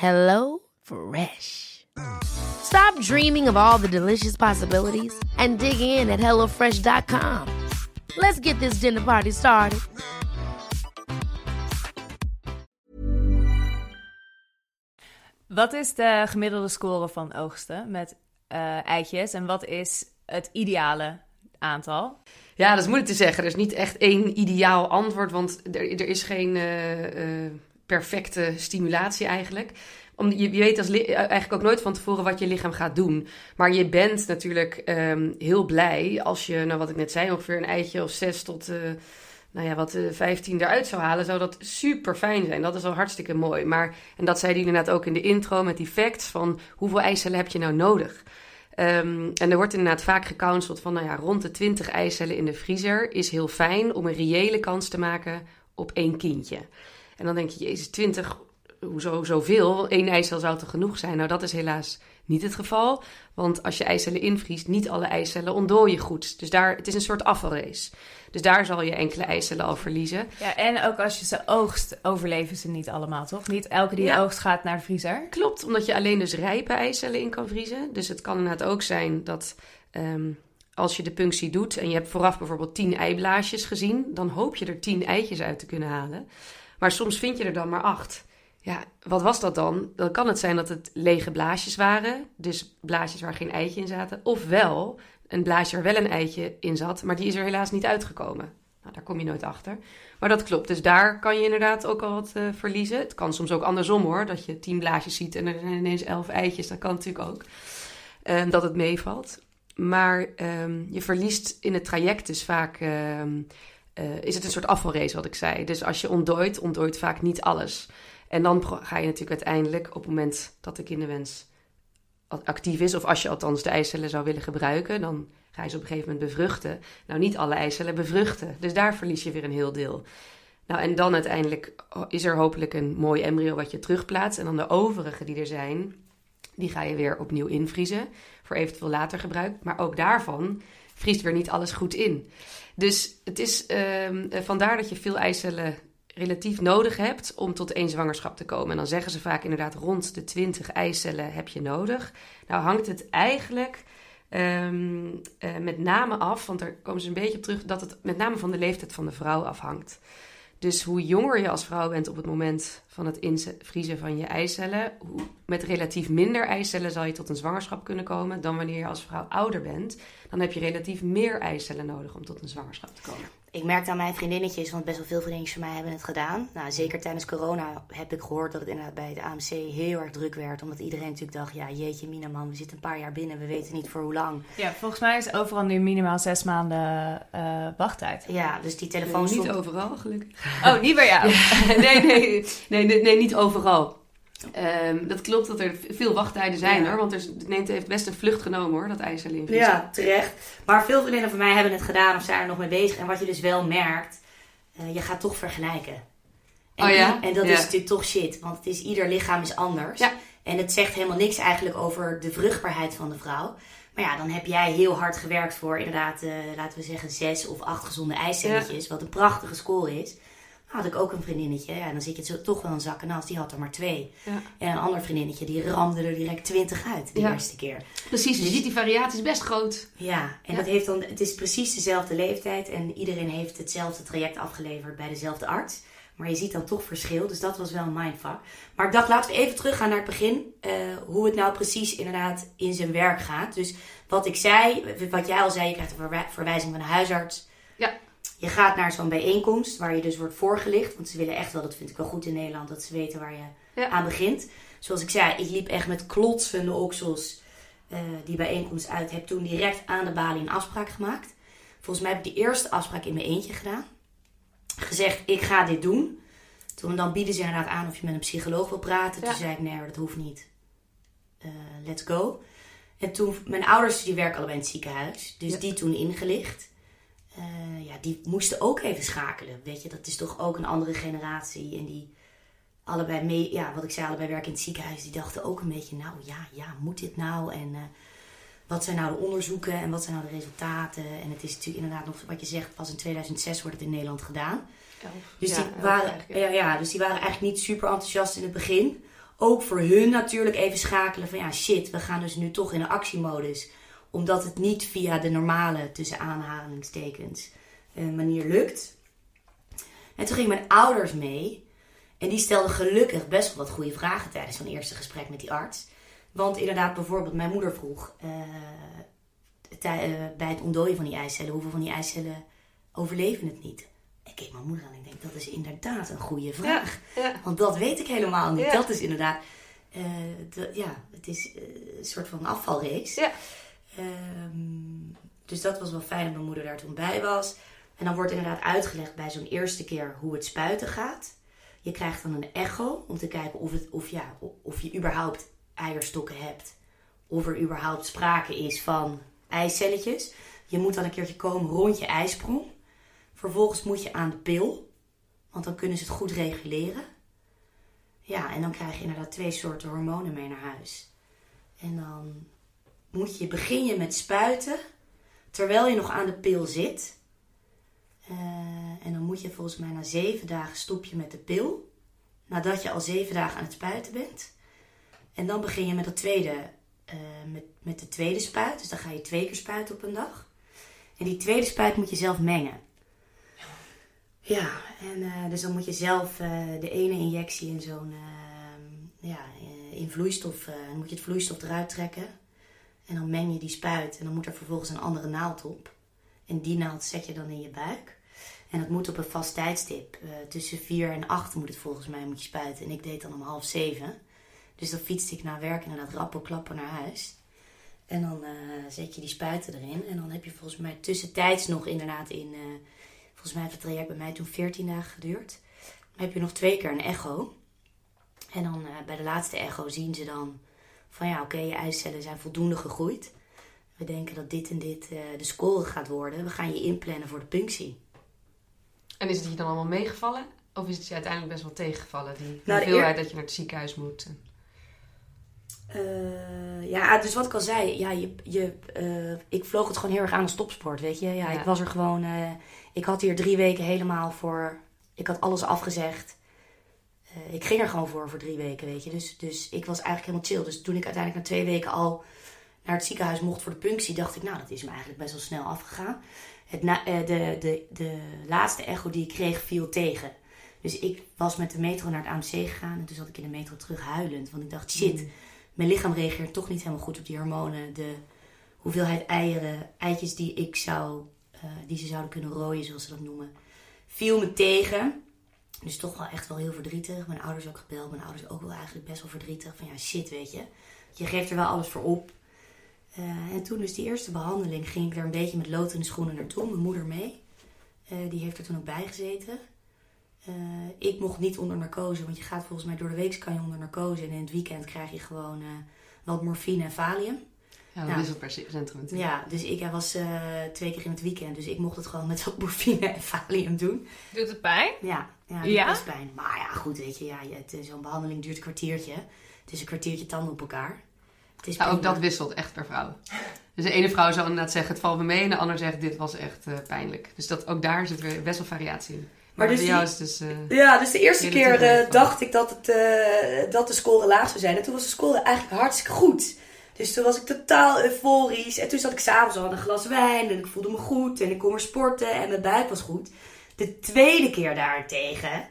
Hello Fresh. Stop dreaming of all the delicious possibilities and dig in at HelloFresh.com. Let's get this dinner party started. Wat is de gemiddelde score van oogsten met eh, eitjes en wat is het ideale aantal? Ja, dat is moeilijk te zeggen. Er is niet echt één ideaal antwoord, want er, er is geen eh, eh, perfecte stimulatie eigenlijk. Om, je, weet als li- eigenlijk ook nooit van tevoren wat je lichaam gaat doen. Maar je bent natuurlijk ehm, heel blij als je, nou wat ik net zei, ongeveer een eitje of zes tot, eh, nou ja, wat eh, 15 eruit zou halen. Zou dat super fijn zijn. Dat is al hartstikke mooi. Maar, en dat zei die inderdaad ook in de intro met die facts van hoeveel eicellen heb je nou nodig? Ehm, en er wordt inderdaad vaak gecounseld van, nou ja, rond de 20 eicellen in de vriezer is heel fijn om een reële kans te maken op één kindje. En dan denk je, jezus, 20, hoezo zoveel? Eén eicel zou toch genoeg zijn? Nou, dat is helaas niet het geval. Want als je eicellen invriest, niet alle eicellen ontdooien goed. Dus daar, het is een soort afvalrace. Dus daar zal je enkele eicellen al verliezen. Ja, en ook als je ze oogst, overleven ze niet allemaal, toch? Niet elke die Ja. oogst gaat naar de vriezer. Klopt, omdat je alleen dus rijpe eicellen in kan vriezen. Dus het kan inderdaad ook zijn dat ehm, als je de punctie doet en je hebt vooraf bijvoorbeeld 10 eiblaasjes gezien, dan hoop je er 10 eitjes uit te kunnen halen. Maar soms vind je er dan maar 8. Ja, wat was dat dan? Dan kan het zijn dat het lege blaasjes waren, dus blaasjes waar geen eitje in zaten. Ofwel een blaasje waar wel een eitje in zat, maar die is er helaas niet uitgekomen. Nou, daar kom je nooit achter. Maar dat klopt. Dus daar kan je inderdaad ook al wat eh, verliezen. Het kan soms ook andersom hoor. Dat je tien blaasjes ziet en er zijn ineens elf eitjes. Dat kan natuurlijk ook. Ehm, dat het meevalt. Maar ehm, je verliest in het traject dus vaak... ehm, eh, is het een soort afvalrace wat ik zei. Dus als je ontdooit, ontdooit vaak niet alles. En dan ga je natuurlijk uiteindelijk op het moment dat de kinderwens actief is... of als je althans de eicellen zou willen gebruiken... dan ga je ze op een gegeven moment bevruchten. Nou, niet alle eicellen bevruchten. Dus daar verlies je weer een heel deel. Nou, en dan uiteindelijk is er hopelijk een mooi embryo wat je terugplaatst. En dan de overige die er zijn, die ga je weer opnieuw invriezen. Voor eventueel later gebruik. Maar ook daarvan vriest weer niet alles goed in. Dus het is ehm, eh, vandaar dat je veel eicellen relatief nodig hebt om tot één zwangerschap te komen. En dan zeggen ze vaak inderdaad rond de 20 eicellen heb je nodig. Nou hangt het eigenlijk ehm, eh, met name af, want daar komen ze een beetje op terug, dat het met name van de leeftijd van de vrouw afhangt. Dus hoe jonger je als vrouw bent op het moment van het invriezen van je eicellen, hoe, met relatief minder eicellen zal je tot een zwangerschap kunnen komen dan wanneer je als vrouw ouder bent. Dan heb je relatief meer eicellen nodig om tot een zwangerschap te komen. Ik merkte aan mijn vriendinnetjes, want best wel veel vriendinnetjes van mij hebben het gedaan. Nou, zeker tijdens corona heb ik gehoord dat het inderdaad bij het AMC heel erg druk werd. Omdat iedereen natuurlijk dacht, ja jeetje mina man, we zitten een paar jaar binnen, we weten niet voor hoe lang. Ja, volgens mij is overal nu minimaal zes maanden eh, wachttijd. Ja, dus die telefoon niet stond... overal, gelukkig. Oh, niet bij jou. nee, nee, nee, nee, nee, niet overal. Ehm, dat klopt dat er veel wachttijden zijn Ja. hoor. Want er, het neemt, heeft best een vlucht genomen hoor, dat invriezen. Ja, terecht. Maar veel vriendinnen van mij hebben het gedaan of zijn er nog mee bezig. En wat je dus wel merkt, eh, je gaat toch vergelijken. En, Oh ja? en dat Ja. is natuurlijk toch shit, want het is, ieder lichaam is anders. Ja. En het zegt helemaal niks eigenlijk over de vruchtbaarheid van de vrouw. Maar ja, dan heb jij heel hard gewerkt voor inderdaad, eh, laten we zeggen, zes of acht gezonde eicelletjes. Wat een prachtige score is. Had ik ook een vriendinnetje. Ja, dan zit je zo toch wel een zak en as. Die had er maar twee. Ja. En een ander vriendinnetje, die ramde er direct twintig uit de Ja. eerste keer. Precies, je ziet die variatie is best groot. Ja, en. Dat heeft dan, het is precies dezelfde leeftijd en iedereen heeft hetzelfde traject afgeleverd bij dezelfde arts. Maar je ziet dan toch verschil, dus dat was wel een mindfuck. Maar ik dacht, laten we even teruggaan naar het begin. eh, hoe het nou precies inderdaad in zijn werk gaat. Dus wat ik zei, wat jij al zei, je krijgt een verwij- verwijzing van een huisarts. Je gaat naar zo'n bijeenkomst waar je dus wordt voorgelicht. Want ze willen echt wel, dat vind ik wel goed in Nederland, dat ze weten waar je Ja. aan begint. zoals ik zei, ik liep echt met klotsende oksels uh, die bijeenkomst uit. Heb toen direct aan de balie een afspraak gemaakt. Volgens mij heb ik die eerste afspraak in mijn eentje gedaan. Gezegd, ik ga dit doen. Toen dan bieden ze inderdaad aan of je met een psycholoog wil praten. Toen zei ik, nee, dat hoeft niet. Uh, let's go. En toen, mijn ouders die werken allebei in het ziekenhuis. Dus die toen ingelicht. Uh, ja, die moesten ook even schakelen. Weet je, dat is toch ook een andere generatie. En die allebei mee, ja, wat ik zei, allebei werken in het ziekenhuis. Die dachten ook een beetje, nou ja, ja, moet dit nou? En uh, wat zijn nou de onderzoeken en wat zijn nou de resultaten? En het is natuurlijk inderdaad nog, wat je zegt, pas in 2006 wordt het in Nederland gedaan. Elf. Dus, ja, die waren, ja, ja, dus die waren eigenlijk niet super enthousiast in het begin. Ook voor hun natuurlijk even schakelen van ja, shit, we gaan dus nu toch in een actiemodus. Omdat het niet via de normale, tussen aanhalingstekens, uh, manier lukt. En toen gingen mijn ouders mee. En die stelden gelukkig best wel wat goede vragen tijdens zo'n eerste gesprek met die arts. Want inderdaad, bijvoorbeeld, mijn moeder vroeg uh, bij het ontdooien van die eicellen: hoeveel van die eicellen overleven het niet? Ik keek mijn moeder aan en ik denk: dat is inderdaad een goede vraag. Ja, Want dat weet ik helemaal niet. Dat is inderdaad, uh, de, ja, het is een soort van afvalrace. Um, dus dat was wel fijn dat mijn moeder daar toen bij was. En dan wordt inderdaad uitgelegd bij zo'n eerste keer hoe het spuiten gaat. Je krijgt dan een echo om te kijken of, het, of, ja, of je überhaupt eierstokken hebt. Of er überhaupt sprake is van eicelletjes. Je moet dan een keertje komen rond je ijsprong. Vervolgens moet je aan de pil. Want dan kunnen ze het goed reguleren. Ja, en dan krijg je inderdaad twee soorten hormonen mee naar huis. En dan moet je, begin je met spuiten. Terwijl je nog aan de pil zit. Uh, en dan moet je volgens mij na zeven dagen stop je met de pil. Nadat je al zeven dagen aan het spuiten bent. En dan begin je met, de tweede, uh, met, met de tweede spuit. Dus dan ga je twee keer spuiten op een dag. En die tweede spuit moet je zelf mengen. Ja, en uh, dus dan moet je zelf de ene injectie in zo'n ja, in vloeistof, moet je het vloeistof eruit trekken. En dan meng je die spuit en dan moet er vervolgens een andere naald op. En die naald zet je dan in je buik. En dat moet op een vast tijdstip. Uh, tussen 4 en 8 moet het volgens mij moet je spuiten. En ik deed dan om half 7. Dus dan fietste ik naar werk en inderdaad rappel klappen naar huis. En dan uh, zet je die spuiten erin. En dan heb je volgens mij tussentijds nog inderdaad in... Uh, volgens mij heeft het traject bij mij toen 14 dagen geduurd. Dan heb je nog twee keer een echo. En dan bij de laatste echo zien ze dan... Van ja, oké, okay, je eicellen zijn voldoende gegroeid. We denken dat dit en dit de score gaat worden. We gaan je inplannen voor de punctie. En is het je dan allemaal meegevallen? Of is het je uiteindelijk best wel tegengevallen? Die nou, hoeveelheid dat je naar het ziekenhuis moet? Uh, ja, dus wat ik al zei. Ja, je, je, uh, ik vloog het gewoon heel erg aan de stopsport, weet je. Ja, ja. ik was er gewoon... Ik had hier drie weken helemaal voor... Ik had alles afgezegd. Ik ging er gewoon voor, voor drie weken, weet je. Dus, dus ik was eigenlijk helemaal chill. Dus toen ik uiteindelijk na twee weken al naar het ziekenhuis mocht voor de punctie... dacht ik, nou, dat is me eigenlijk best wel snel afgegaan het eh, de, de, de laatste echo die ik kreeg viel tegen. Dus ik was met de metro naar het AMC gegaan. En toen zat ik in de metro terug huilend. Want ik dacht, shit, mm. mijn lichaam reageert toch niet helemaal goed op die hormonen. De hoeveelheid eieren, eitjes die ik zou, uh, die ze zouden kunnen rooien, zoals ze dat noemen, viel me tegen. Dus toch wel echt wel heel verdrietig. Mijn ouders ook gebeld. Mijn ouders ook wel eigenlijk best wel verdrietig. Van ja, shit, weet je. Je geeft er wel alles voor op. Uh, en toen dus die eerste behandeling ging ik er een beetje met lood in de schoenen naartoe. Mijn moeder mee. Uh, die heeft er toen ook bij gezeten. Uh, ik mocht niet onder narcose, want je gaat volgens mij door de week kan je onder narcose. En in het weekend krijg je gewoon wat morfine en valium. Ja, dat nou, is per centrum natuurlijk. Ja, dus ik was twee keer in het weekend. Dus ik mocht het gewoon met wat morfine en valium doen. Doet het pijn? Ja, ja, het ja? pijn. Maar ja, goed, weet je, ja, zo'n behandeling duurt een kwartiertje. Het is een kwartiertje tanden op elkaar. Ja, ook dat wisselt echt per vrouw. Dus de ene vrouw zal inderdaad zeggen, het valt me mee. En de ander zegt, dit was echt uh, pijnlijk. Dus dat, ook daar zit weer best wel variatie in. Maar, maar dus jou is dus... Uh, ja, dus de eerste keer uh, dacht ik dat, het, dat de score laag zou zijn. En toen was de score eigenlijk hartstikke goed. Dus toen was ik totaal euforisch. En toen zat ik s'avonds al een glas wijn. En ik voelde me goed. En ik kon weer sporten. En mijn buik was goed. De tweede keer daarentegen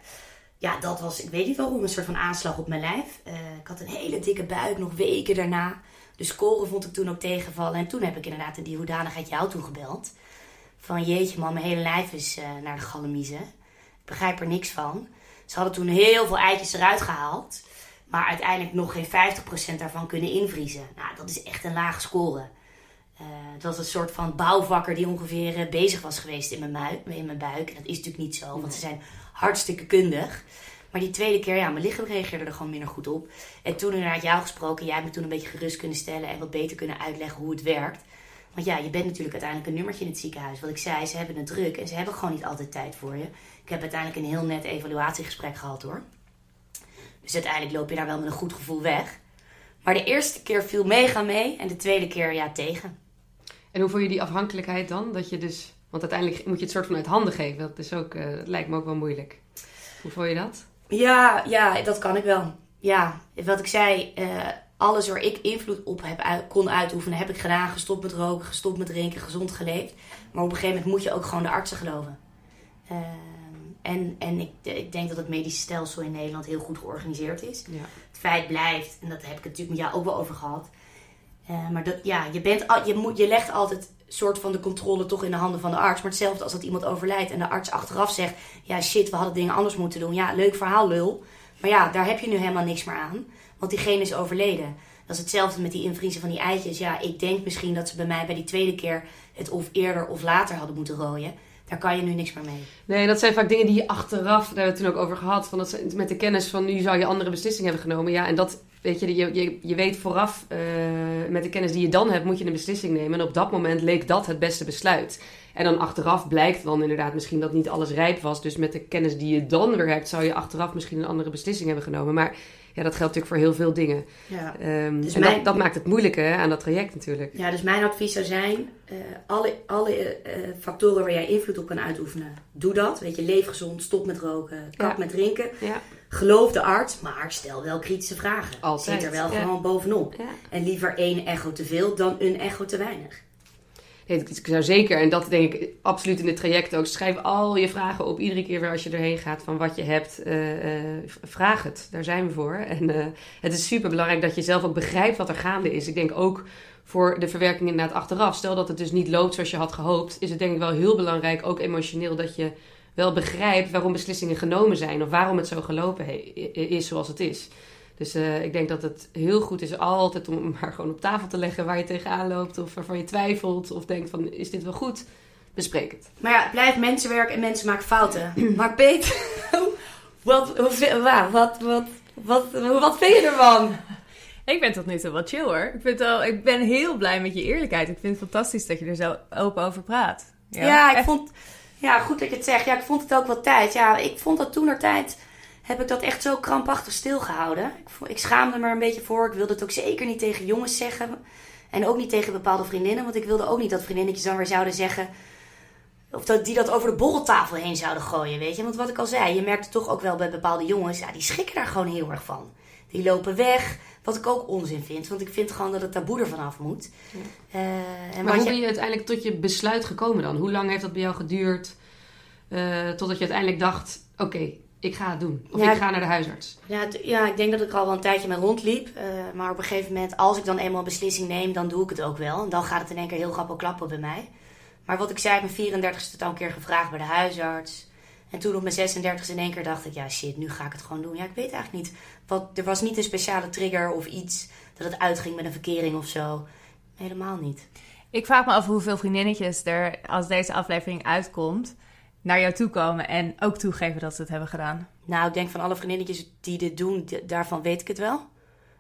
ja, dat was, ik weet niet waarom, een soort van aanslag op mijn lijf. Uh, ik had een hele dikke buik, nog weken daarna. De score vond ik toen ook tegenvallen. En toen heb ik inderdaad in die hoedanigheid jou toen gebeld. Van jeetje man, mijn hele lijf is uh, naar de galamiezen. Ik begrijp er niks van. Ze hadden toen heel veel eitjes eruit gehaald. Maar uiteindelijk nog geen 50% daarvan kunnen invriezen. Nou, dat is echt een lage score. Uh, het was een soort van bouwvakker die ongeveer uh, bezig was geweest in mijn, buik, in mijn buik. En dat is natuurlijk niet zo, want ze zijn hartstikke kundig. Maar die tweede keer, ja, mijn lichaam reageerde er gewoon minder goed op. En toen inderdaad jou gesproken, jij hebt me toen een beetje gerust kunnen stellen en wat beter kunnen uitleggen hoe het werkt. Want ja, je bent natuurlijk uiteindelijk een nummertje in het ziekenhuis. Wat ik zei, ze hebben het druk en ze hebben gewoon niet altijd tijd voor je. Ik heb uiteindelijk een heel net evaluatiegesprek gehad hoor. Dus uiteindelijk loop je daar wel met een goed gevoel weg. Maar de eerste keer viel mega mee en de tweede keer ja tegen. En hoe voel je die afhankelijkheid dan? Dat je dus, want uiteindelijk moet je het soort van uit handen geven. Dat, is ook, uh, dat lijkt me ook wel moeilijk. Hoe voel je dat? Ja, ja, dat kan ik wel. Ja, wat ik zei, uh, alles waar ik invloed op heb, kon uitoefenen, heb ik gedaan. Gestopt met roken, gestopt met drinken, gezond geleefd. Maar op een gegeven moment moet je ook gewoon de artsen geloven. Uh, en en ik, ik, denk dat het medische stelsel in Nederland heel goed georganiseerd is. Ja. Het feit blijft, en dat heb ik het natuurlijk met jou ook wel over gehad. Uh, maar dat, ja, je, bent, je, moet, je legt altijd soort van de controle toch in de handen van de arts. Maar hetzelfde als dat iemand overlijdt en de arts achteraf zegt: Ja, shit, we hadden dingen anders moeten doen. Ja, leuk verhaal, lul. Maar ja, daar heb je nu helemaal niks meer aan. Want diegene is overleden. Dat is hetzelfde met die invriezen van die eitjes. Ja, ik denk misschien dat ze bij mij bij die tweede keer het of eerder of later hadden moeten rooien. Daar kan je nu niks meer mee. Nee, dat zijn vaak dingen die je achteraf, daar hebben we het toen ook over gehad, van dat met de kennis van nu zou je andere beslissingen hebben genomen. Ja, en dat, weet je, je, je, je weet vooraf, uh, met de kennis die je dan hebt, moet je een beslissing nemen. En op dat moment leek dat het beste besluit. En dan achteraf blijkt dan inderdaad misschien dat niet alles rijp was. Dus met de kennis die je dan weer hebt, zou je achteraf misschien een andere beslissing hebben genomen. Maar ja, dat geldt natuurlijk voor heel veel dingen. Ja. Um, dus en dat, dat, maakt het moeilijke aan dat traject natuurlijk. Ja, dus mijn advies zou zijn: uh, alle, alle uh, factoren waar jij invloed op kan uitoefenen, doe dat. Weet je, leef gezond, stop met roken, kap met drinken. Ja. Geloof de arts, maar stel wel kritische vragen. Altijd. Zit er wel gewoon bovenop. En liever één echo te veel dan een echo te weinig ik zou zeker, en dat denk ik absoluut in het traject ook, schrijf al je vragen op iedere keer weer als je erheen gaat van wat je hebt. Uh, uh, vraag het, daar zijn we voor. En uh, het is super belangrijk dat je zelf ook begrijpt wat er gaande is. Ik denk ook voor de verwerking inderdaad achteraf. Stel dat het dus niet loopt zoals je had gehoopt, is het denk ik wel heel belangrijk, ook emotioneel, dat je wel begrijpt waarom beslissingen genomen zijn of waarom het zo gelopen is zoals het is. Dus uh, ik denk dat het heel goed is altijd om maar gewoon op tafel te leggen waar je tegenaan loopt of waarvan je twijfelt of denkt van is dit wel goed? Bespreek het. Maar ja, het blijft mensenwerk en mensen maken fouten. maar Peet, wat, wat, wat, wat, wat, wat vind je ervan? Ik ben tot nu toe wel chill hoor. Ik, vind wel, ik ben heel blij met je eerlijkheid. Ik vind het fantastisch dat je er zo open over praat. Ja, ja ik vond... Ja, goed dat je het zegt. Ja, ik vond het ook wel tijd. Ja, ik vond dat toen tijd heb ik dat echt zo krampachtig stilgehouden. Ik, ik schaamde me er een beetje voor. Ik wilde het ook zeker niet tegen jongens zeggen. En ook niet tegen bepaalde vriendinnen. Want ik wilde ook niet dat vriendinnetjes dan weer zouden zeggen... Of dat die dat over de borreltafel heen zouden gooien, weet je. Want wat ik al zei, je merkte toch ook wel bij bepaalde jongens... Ja, die schrikken daar gewoon heel erg van. Die lopen weg. Wat ik ook onzin vind. Want ik vind gewoon dat het taboe ervan af moet. Uh, en maar hoe ben je uiteindelijk tot je besluit gekomen dan? Hoe lang heeft dat bij jou geduurd... Uh, totdat je uiteindelijk dacht... Oké, ik ga het doen. Of ik ga naar de huisarts. Ja, ja, ik denk dat ik al wel een tijdje mee rondliep. Uh, maar op een gegeven moment, als ik dan eenmaal een beslissing neem, dan doe ik het ook wel. En dan gaat het in één keer heel grappig klappen bij mij. Maar wat ik zei, mijn 34ste al een keer gevraagd bij de huisarts. En toen op mijn 36e in één keer dacht ik, ja shit, nu ga ik het gewoon doen. Ja, ik weet eigenlijk niet. Wat, er was niet een speciale trigger of iets dat het uitging met een verkering of zo. Helemaal niet. Ik vraag me af hoeveel vriendinnetjes er, als deze aflevering uitkomt, naar jou toe komen en ook toegeven dat ze het hebben gedaan? Nou, ik denk van alle vriendinnetjes die dit doen, daarvan weet ik het wel.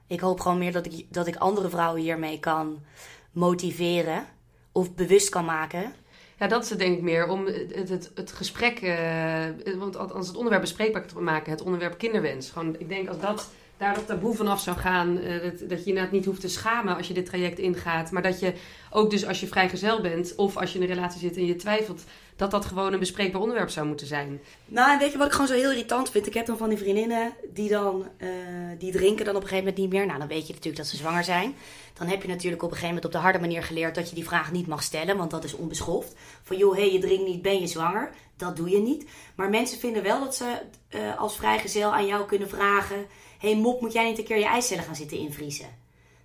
Ik hoop gewoon meer dat ik, dat ik andere vrouwen hiermee kan motiveren of bewust kan maken. Ja, dat het denk ik meer om het, het, het gesprek, uh, want als het onderwerp bespreekbaar te maken, het onderwerp kinderwens. Gewoon, ik denk als dat daar dat taboe vanaf zou gaan. Uh, dat, dat je inderdaad niet hoeft te schamen als je dit traject ingaat. Maar dat je ook dus als je vrijgezel bent of als je in een relatie zit en je twijfelt, dat dat gewoon een bespreekbaar onderwerp zou moeten zijn. Nou, en weet je wat ik gewoon zo heel irritant vind? Ik heb dan van die vriendinnen die dan, uh, die drinken dan op een gegeven moment niet meer. Nou, dan weet je natuurlijk dat ze zwanger zijn. Dan heb je natuurlijk op een gegeven moment op de harde manier geleerd dat je die vraag niet mag stellen, want dat is onbeschoft. Van joh, hé, hey, je drinkt niet, ben je zwanger? Dat doe je niet. Maar mensen vinden wel dat ze uh, als vrijgezel aan jou kunnen vragen: hey, mop, moet jij niet een keer je eicellen gaan zitten invriezen?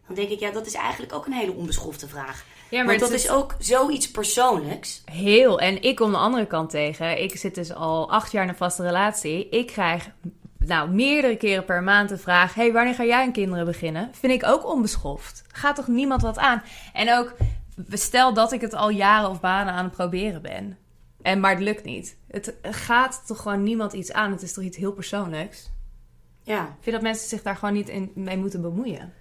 Dan denk ik, ja, dat is eigenlijk ook een hele onbeschofte vraag. Ja, maar Want dat is... ook zoiets persoonlijks. Heel. En ik kom de andere kant tegen. Ik zit dus al acht jaar in een vaste relatie. Ik krijg nou, meerdere keren per maand de vraag: hey, wanneer ga jij aan kinderen beginnen? Vind ik ook onbeschoft. Gaat toch niemand wat aan? En ook, stel dat ik het al jaren of banen aan het proberen ben. En, maar het lukt niet. Het gaat toch gewoon niemand iets aan. Het is toch iets heel persoonlijks? Ja. Vind je dat mensen zich daar gewoon niet in, mee moeten bemoeien?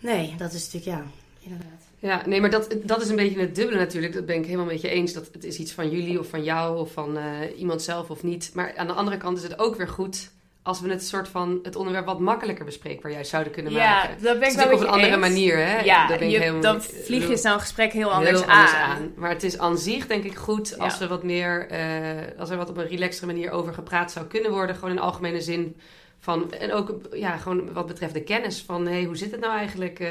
Nee, dat is natuurlijk, ja, inderdaad. Ja, nee, maar dat, dat is een beetje het dubbele natuurlijk. Dat ben ik helemaal met je eens. Dat het is iets van jullie of van jou of van eh, iemand zelf of niet. Maar aan de andere kant is het ook weer goed als we het soort van het onderwerp wat makkelijker bespreekbaar juist zouden kunnen Ja, maken. dat ben ik Het is wel op een andere eens. manier, hè? Ja, Daar ben ik je- helemaal- dan vlieg je zo'n gesprek heel heel anders, anders aan. aan. Maar het is aan zich denk ik goed als Ja. we wat meer, eh, als er wat op een relaxtere manier over gepraat zou kunnen worden, gewoon in algemene zin van en ook ja, gewoon wat betreft de kennis van hey, hoe zit het nou eigenlijk? eh,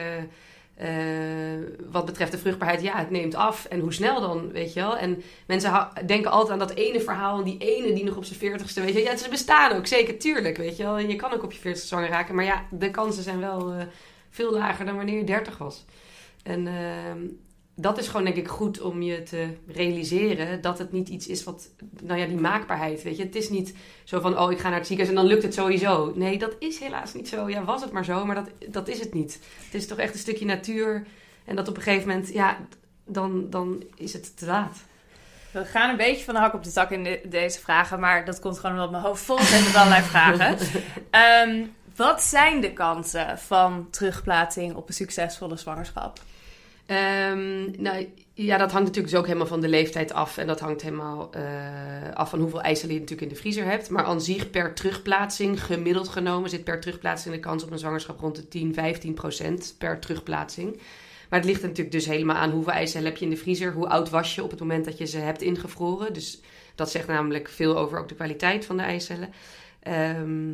eh, wat betreft de vruchtbaarheid, ja, het neemt af. En hoe snel dan, weet je wel? En mensen denken altijd aan dat ene verhaal. En die ene die nog op zijn veertigste, weet je Ja, ze bestaan ook, zeker, tuurlijk, weet je wel. En je kan ook op je veertigste zwanger raken. Maar ja, de kansen zijn wel eh, veel lager dan wanneer je dertig was. En ehm, dat is gewoon denk ik goed om je te realiseren dat het niet iets is wat, nou ja, die maakbaarheid, weet je. Het is niet zo van, oh, ik ga naar het ziekenhuis en dan lukt het sowieso. Nee, dat is helaas niet zo. Ja, was het maar zo, maar dat, dat is het niet. Het is toch echt een stukje natuur. En dat op een gegeven moment, ja, dan, dan is het te laat. We gaan een beetje van de hak op de tak in de- deze vragen, maar dat komt gewoon omdat mijn hoofd vol zit met allerlei vragen. Ehm, wat zijn de kansen van terugplaatsing op een succesvolle zwangerschap? Ehm, nou, ja, dat hangt natuurlijk dus ook helemaal van de leeftijd af. En dat hangt helemaal eh, af van hoeveel eicellen je natuurlijk in de vriezer hebt. Maar aan zich per terugplaatsing, gemiddeld genomen, zit per terugplaatsing de kans op een zwangerschap rond de 10, 15 procent per terugplaatsing. Maar het ligt natuurlijk dus helemaal aan hoeveel eicellen heb je in de vriezer. Hoe oud was je op het moment dat je ze hebt ingevroren. Dus dat zegt namelijk veel over ook de kwaliteit van de eicellen. Ehm,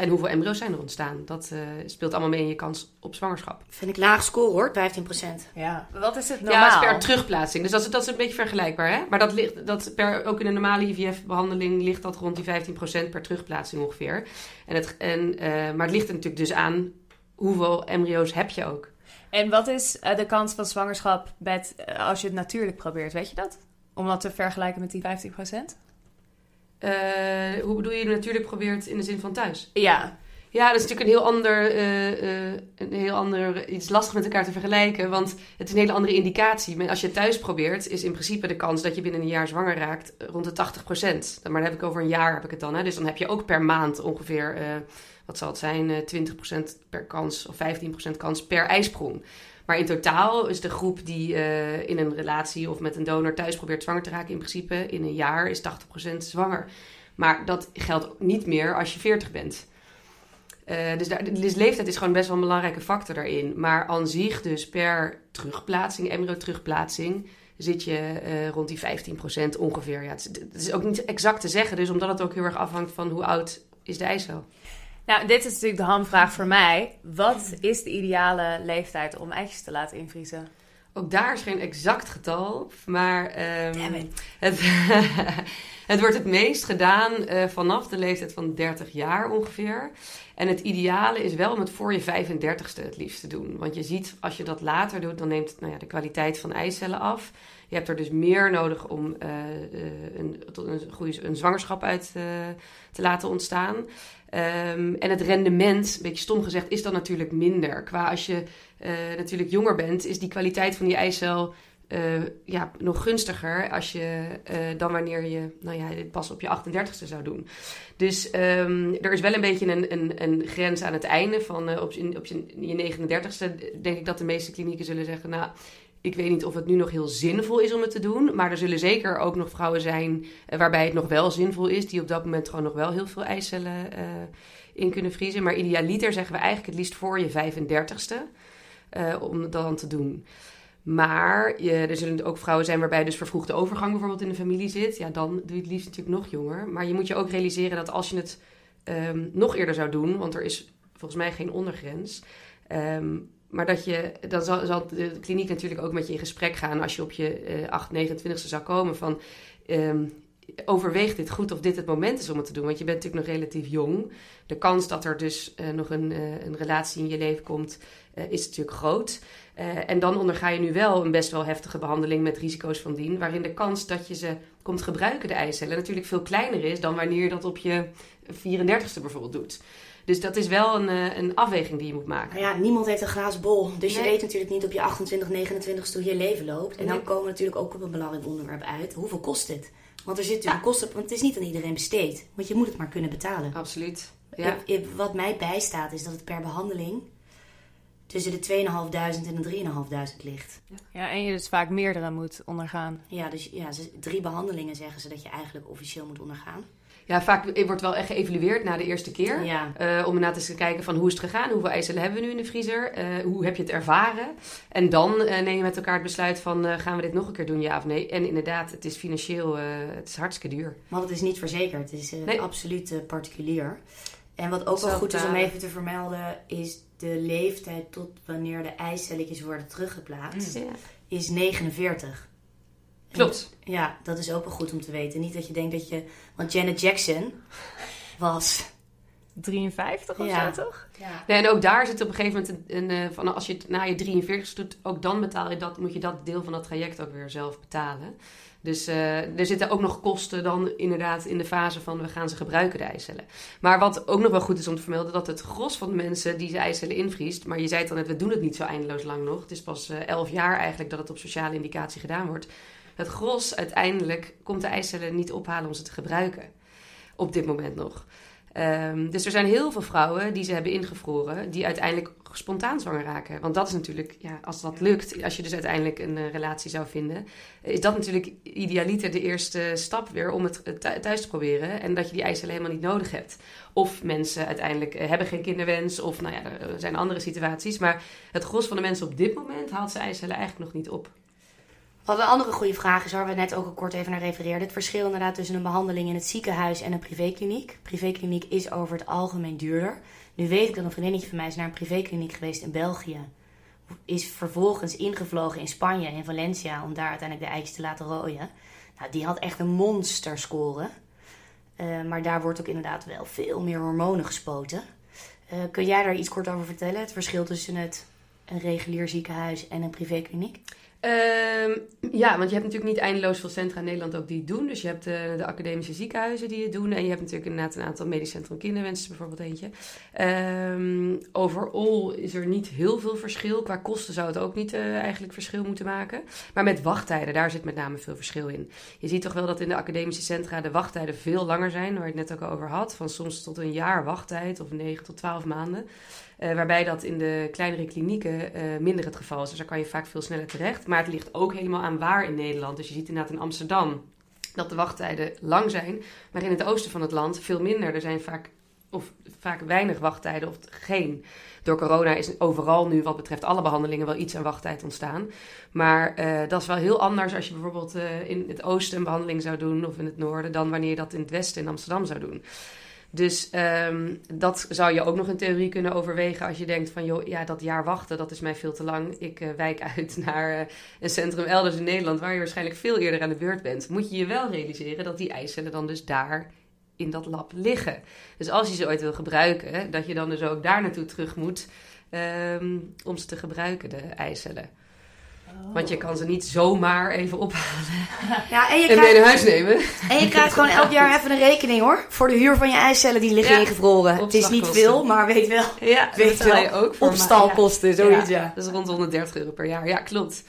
en hoeveel embryo's zijn er ontstaan. Dat eh, speelt allemaal mee in je kans op zwangerschap. Vind ik laag score hoor, 15%. Ja. Wat is het Ja, normaal? het is per terugplaatsing. Dus dat is, dat is een beetje vergelijkbaar. Hè? Maar dat ligt, dat per, ook in een normale IVF-behandeling ligt dat rond die 15% per terugplaatsing ongeveer. En het, en, eh, maar het ligt er natuurlijk dus aan hoeveel embryo's heb je ook. En wat is eh, de kans van zwangerschap met, als je het natuurlijk probeert? Weet je dat? Om dat te vergelijken met die 15%? Eh, hoe bedoel je natuurlijk probeert in de zin van thuis? Ja. Ja, dat is natuurlijk een heel ander, eh, eh, een heel ander iets lastig met elkaar te vergelijken. Want het is een hele andere indicatie. Maar als je thuis probeert, is in principe de kans dat je binnen een jaar zwanger raakt rond de 80%. Maar dan heb ik over een jaar heb ik het dan. Hè? Dus dan heb je ook per maand ongeveer, wat zal het zijn, eh 20% per kans of 15% kans per ijsprong. Maar in totaal is de groep die eh, in een relatie of met een donor thuis probeert zwanger te raken, in principe in een jaar is 80% zwanger. Maar dat geldt niet meer als je 40 bent. Eh, dus, daar, dus leeftijd is gewoon best wel een belangrijke factor daarin. Maar aan zich dus per terugplaatsing, embryo-terugplaatsing, zit je eh, rond die 15% ongeveer. Ja, het, is, het is ook niet exact te zeggen, dus omdat het ook heel erg afhangt van hoe oud is de eicel. Nou, dit is natuurlijk de hamvraag voor mij. Wat is de ideale leeftijd om eitjes te laten invriezen? Ook daar is geen exact getal, maar it. het, het wordt het meest gedaan eh, vanaf de leeftijd van 30 jaar ongeveer. En het ideale is wel om het voor je 35ste het liefst te doen. Want je ziet, als je dat later doet, dan neemt nou ja, de kwaliteit van eicellen af. Je hebt er dus meer nodig om eh, eh, een, een, goede, een zwangerschap uit te laten ontstaan. Ehm, en het rendement, een beetje stom gezegd, is dan natuurlijk minder. Qua als je eh, natuurlijk jonger bent, is die kwaliteit van die eicel eh, ja, nog gunstiger als je, eh, dan wanneer je nou ja, dit pas op je 38ste zou doen. Dus ehm, er is wel een beetje een, een, een grens aan het einde. Van, op, je, op je, je 39ste denk ik dat de meeste klinieken zullen zeggen... nou, ik weet niet of het nu nog heel zinvol is om het te doen. Maar er zullen zeker ook nog vrouwen zijn eh, waarbij het nog wel zinvol is. Die op dat moment gewoon nog wel heel veel eicellen eh, in kunnen vriezen. Maar idealiter zeggen we eigenlijk het liefst voor je 35ste. eh, om dat dan te doen. Maar er zullen ook vrouwen zijn waarbij dus vervroegde overgang bijvoorbeeld in de familie zit. Ja, dan doe je het liefst natuurlijk nog jonger. Maar je moet je ook realiseren dat als je het ehm, nog eerder zou doen, want er is volgens mij geen ondergrens. ehm, maar dat je, dan zal, zal de kliniek natuurlijk ook met je in gesprek gaan als je op je eh 8, 29ste zou komen. Van, ehm, overweeg dit goed of dit het moment is om het te doen. Want je bent natuurlijk nog relatief jong. De kans dat er dus eh, nog een, eh, een relatie in je leven komt, eh, is natuurlijk groot. en dan onderga je nu wel een best wel heftige behandeling met risico's van dien. Waarin de kans dat je ze komt gebruiken, de eicellen, natuurlijk veel kleiner is dan wanneer je dat op je 34ste bijvoorbeeld doet. Dus dat is wel een, een afweging die je moet maken. Nou ja, niemand heeft een glazen bol. Dus je weet natuurlijk niet op je 28, 29 hoe je leven loopt. En dan komen we natuurlijk ook op een belangrijk onderwerp uit. Hoeveel kost het? Want er zit natuurlijk kosten want het is niet aan iedereen besteed. Want je moet het maar kunnen betalen. Absoluut. Ja. wat mij bijstaat is dat het per behandeling tussen de 2.500 en de 3.500 ligt. Ja, en je dus vaak meerdere moet ondergaan. Ja, dus ja, drie behandelingen zeggen ze dat je eigenlijk officieel moet ondergaan. Ja, vaak wordt wel echt geëvalueerd na de eerste keer. Ja. Uh, om eens te kijken van hoe is het gegaan? Hoeveel eicellen hebben we nu in de vriezer? Uh, hoe heb je het ervaren? En dan uh, neem je met elkaar het besluit van gaan we dit nog een keer doen, ja of nee? En inderdaad, het is financieel het is hartstikke duur. Want het is niet verzekerd. Het is nee. absoluut particulier. En wat ook wel goed is om even te vermelden, is de leeftijd tot wanneer de eicelletjes worden teruggeplaatst, mm. is 49. Klopt. ja, dat is ook wel goed om te weten. Niet dat je denkt dat je. Want Janet Jackson was. 53 of ja. zo, toch? Ja. Nee, en ook daar zit op een gegeven moment een, een, van als je het na je 43 doet, ook dan betaal je dat, moet je dat deel van dat traject ook weer zelf betalen. Dus uh, er zitten ook nog kosten dan inderdaad in de fase van we gaan ze gebruiken, de eicellen. Maar wat ook nog wel goed is om te vermelden, dat het gros van de mensen die de eicellen invriest, maar je zei het al net, we doen het niet zo eindeloos lang nog. Het is pas uh, elf jaar eigenlijk dat het op sociale indicatie gedaan wordt het gros uiteindelijk komt de eicellen niet ophalen om ze te gebruiken. Op dit moment nog. Um, dus er zijn heel veel vrouwen die ze hebben ingevroren, die uiteindelijk spontaan zwanger raken. Want dat is natuurlijk, ja, als dat lukt, als je dus uiteindelijk een uh, relatie zou vinden, is dat natuurlijk idealiter de eerste stap weer om het thuis te proberen. En dat je die eicellen helemaal niet nodig hebt. Of mensen uiteindelijk uh, hebben geen kinderwens, of nou ja, er zijn andere situaties. Maar het gros van de mensen op dit moment haalt ze eicellen eigenlijk nog niet op. Wat een andere goede vraag is, waar we net ook al kort even naar refereerden. Het verschil inderdaad tussen een behandeling in het ziekenhuis en een privékliniek. Privékliniek is over het algemeen duurder. Nu weet ik dat een vriendinnetje van mij is naar een privékliniek geweest in België. Is vervolgens ingevlogen in Spanje, in Valencia, om daar uiteindelijk de eitjes te laten rooien. Nou, die had echt een monsterscore. Uh, maar daar wordt ook inderdaad wel veel meer hormonen gespoten. Uh, kun jij daar iets kort over vertellen? Het verschil tussen het, een regulier ziekenhuis en een privékliniek? Um, ja, want je hebt natuurlijk niet eindeloos veel centra in Nederland ook die het doen. Dus je hebt de, de academische ziekenhuizen die het doen. En je hebt natuurlijk inderdaad een aantal medisch centrum kinderwens, bijvoorbeeld eentje. Um, overal is er niet heel veel verschil. Qua kosten zou het ook niet uh, eigenlijk verschil moeten maken. Maar met wachttijden, daar zit met name veel verschil in. Je ziet toch wel dat in de academische centra de wachttijden veel langer zijn. Waar ik het net ook over had. Van soms tot een jaar wachttijd of 9 tot 12 maanden. Uh, waarbij dat in de kleinere klinieken uh, minder het geval is. Dus daar kan je vaak veel sneller terecht. Maar het ligt ook helemaal aan waar in Nederland. Dus je ziet inderdaad in Amsterdam dat de wachttijden lang zijn. Maar in het oosten van het land veel minder. Er zijn vaak, of vaak weinig wachttijden of geen. Door corona is overal nu wat betreft alle behandelingen wel iets aan wachttijd ontstaan. Maar uh, dat is wel heel anders als je bijvoorbeeld in het oosten een behandeling zou doen of in het noorden... dan wanneer je dat in het westen in Amsterdam zou doen. Dus um, dat zou je ook nog in theorie kunnen overwegen als je denkt van joh, ja, dat jaar wachten, dat is mij veel te lang. Ik uh, wijk uit naar uh, een centrum elders in Nederland waar je waarschijnlijk veel eerder aan de beurt bent. Moet je je wel realiseren dat die eicellen dan dus daar in dat lab liggen. Dus als je ze ooit wil gebruiken, dat je dan dus ook daar naartoe terug moet um, om ze te gebruiken, de eicellen. Want je kan ze niet zomaar even ophalen ja, en, je krijgt, mee naar huis nemen. En je krijgt gewoon elk jaar even een rekening hoor. Voor de huur van je ijscellen die liggen ingevroren. Het is niet veel, maar weet wel. Ja, weet wel. Je ook voor Opstalkosten, zoiets ja. Dat is rond 130 euro per jaar. Ja, klopt.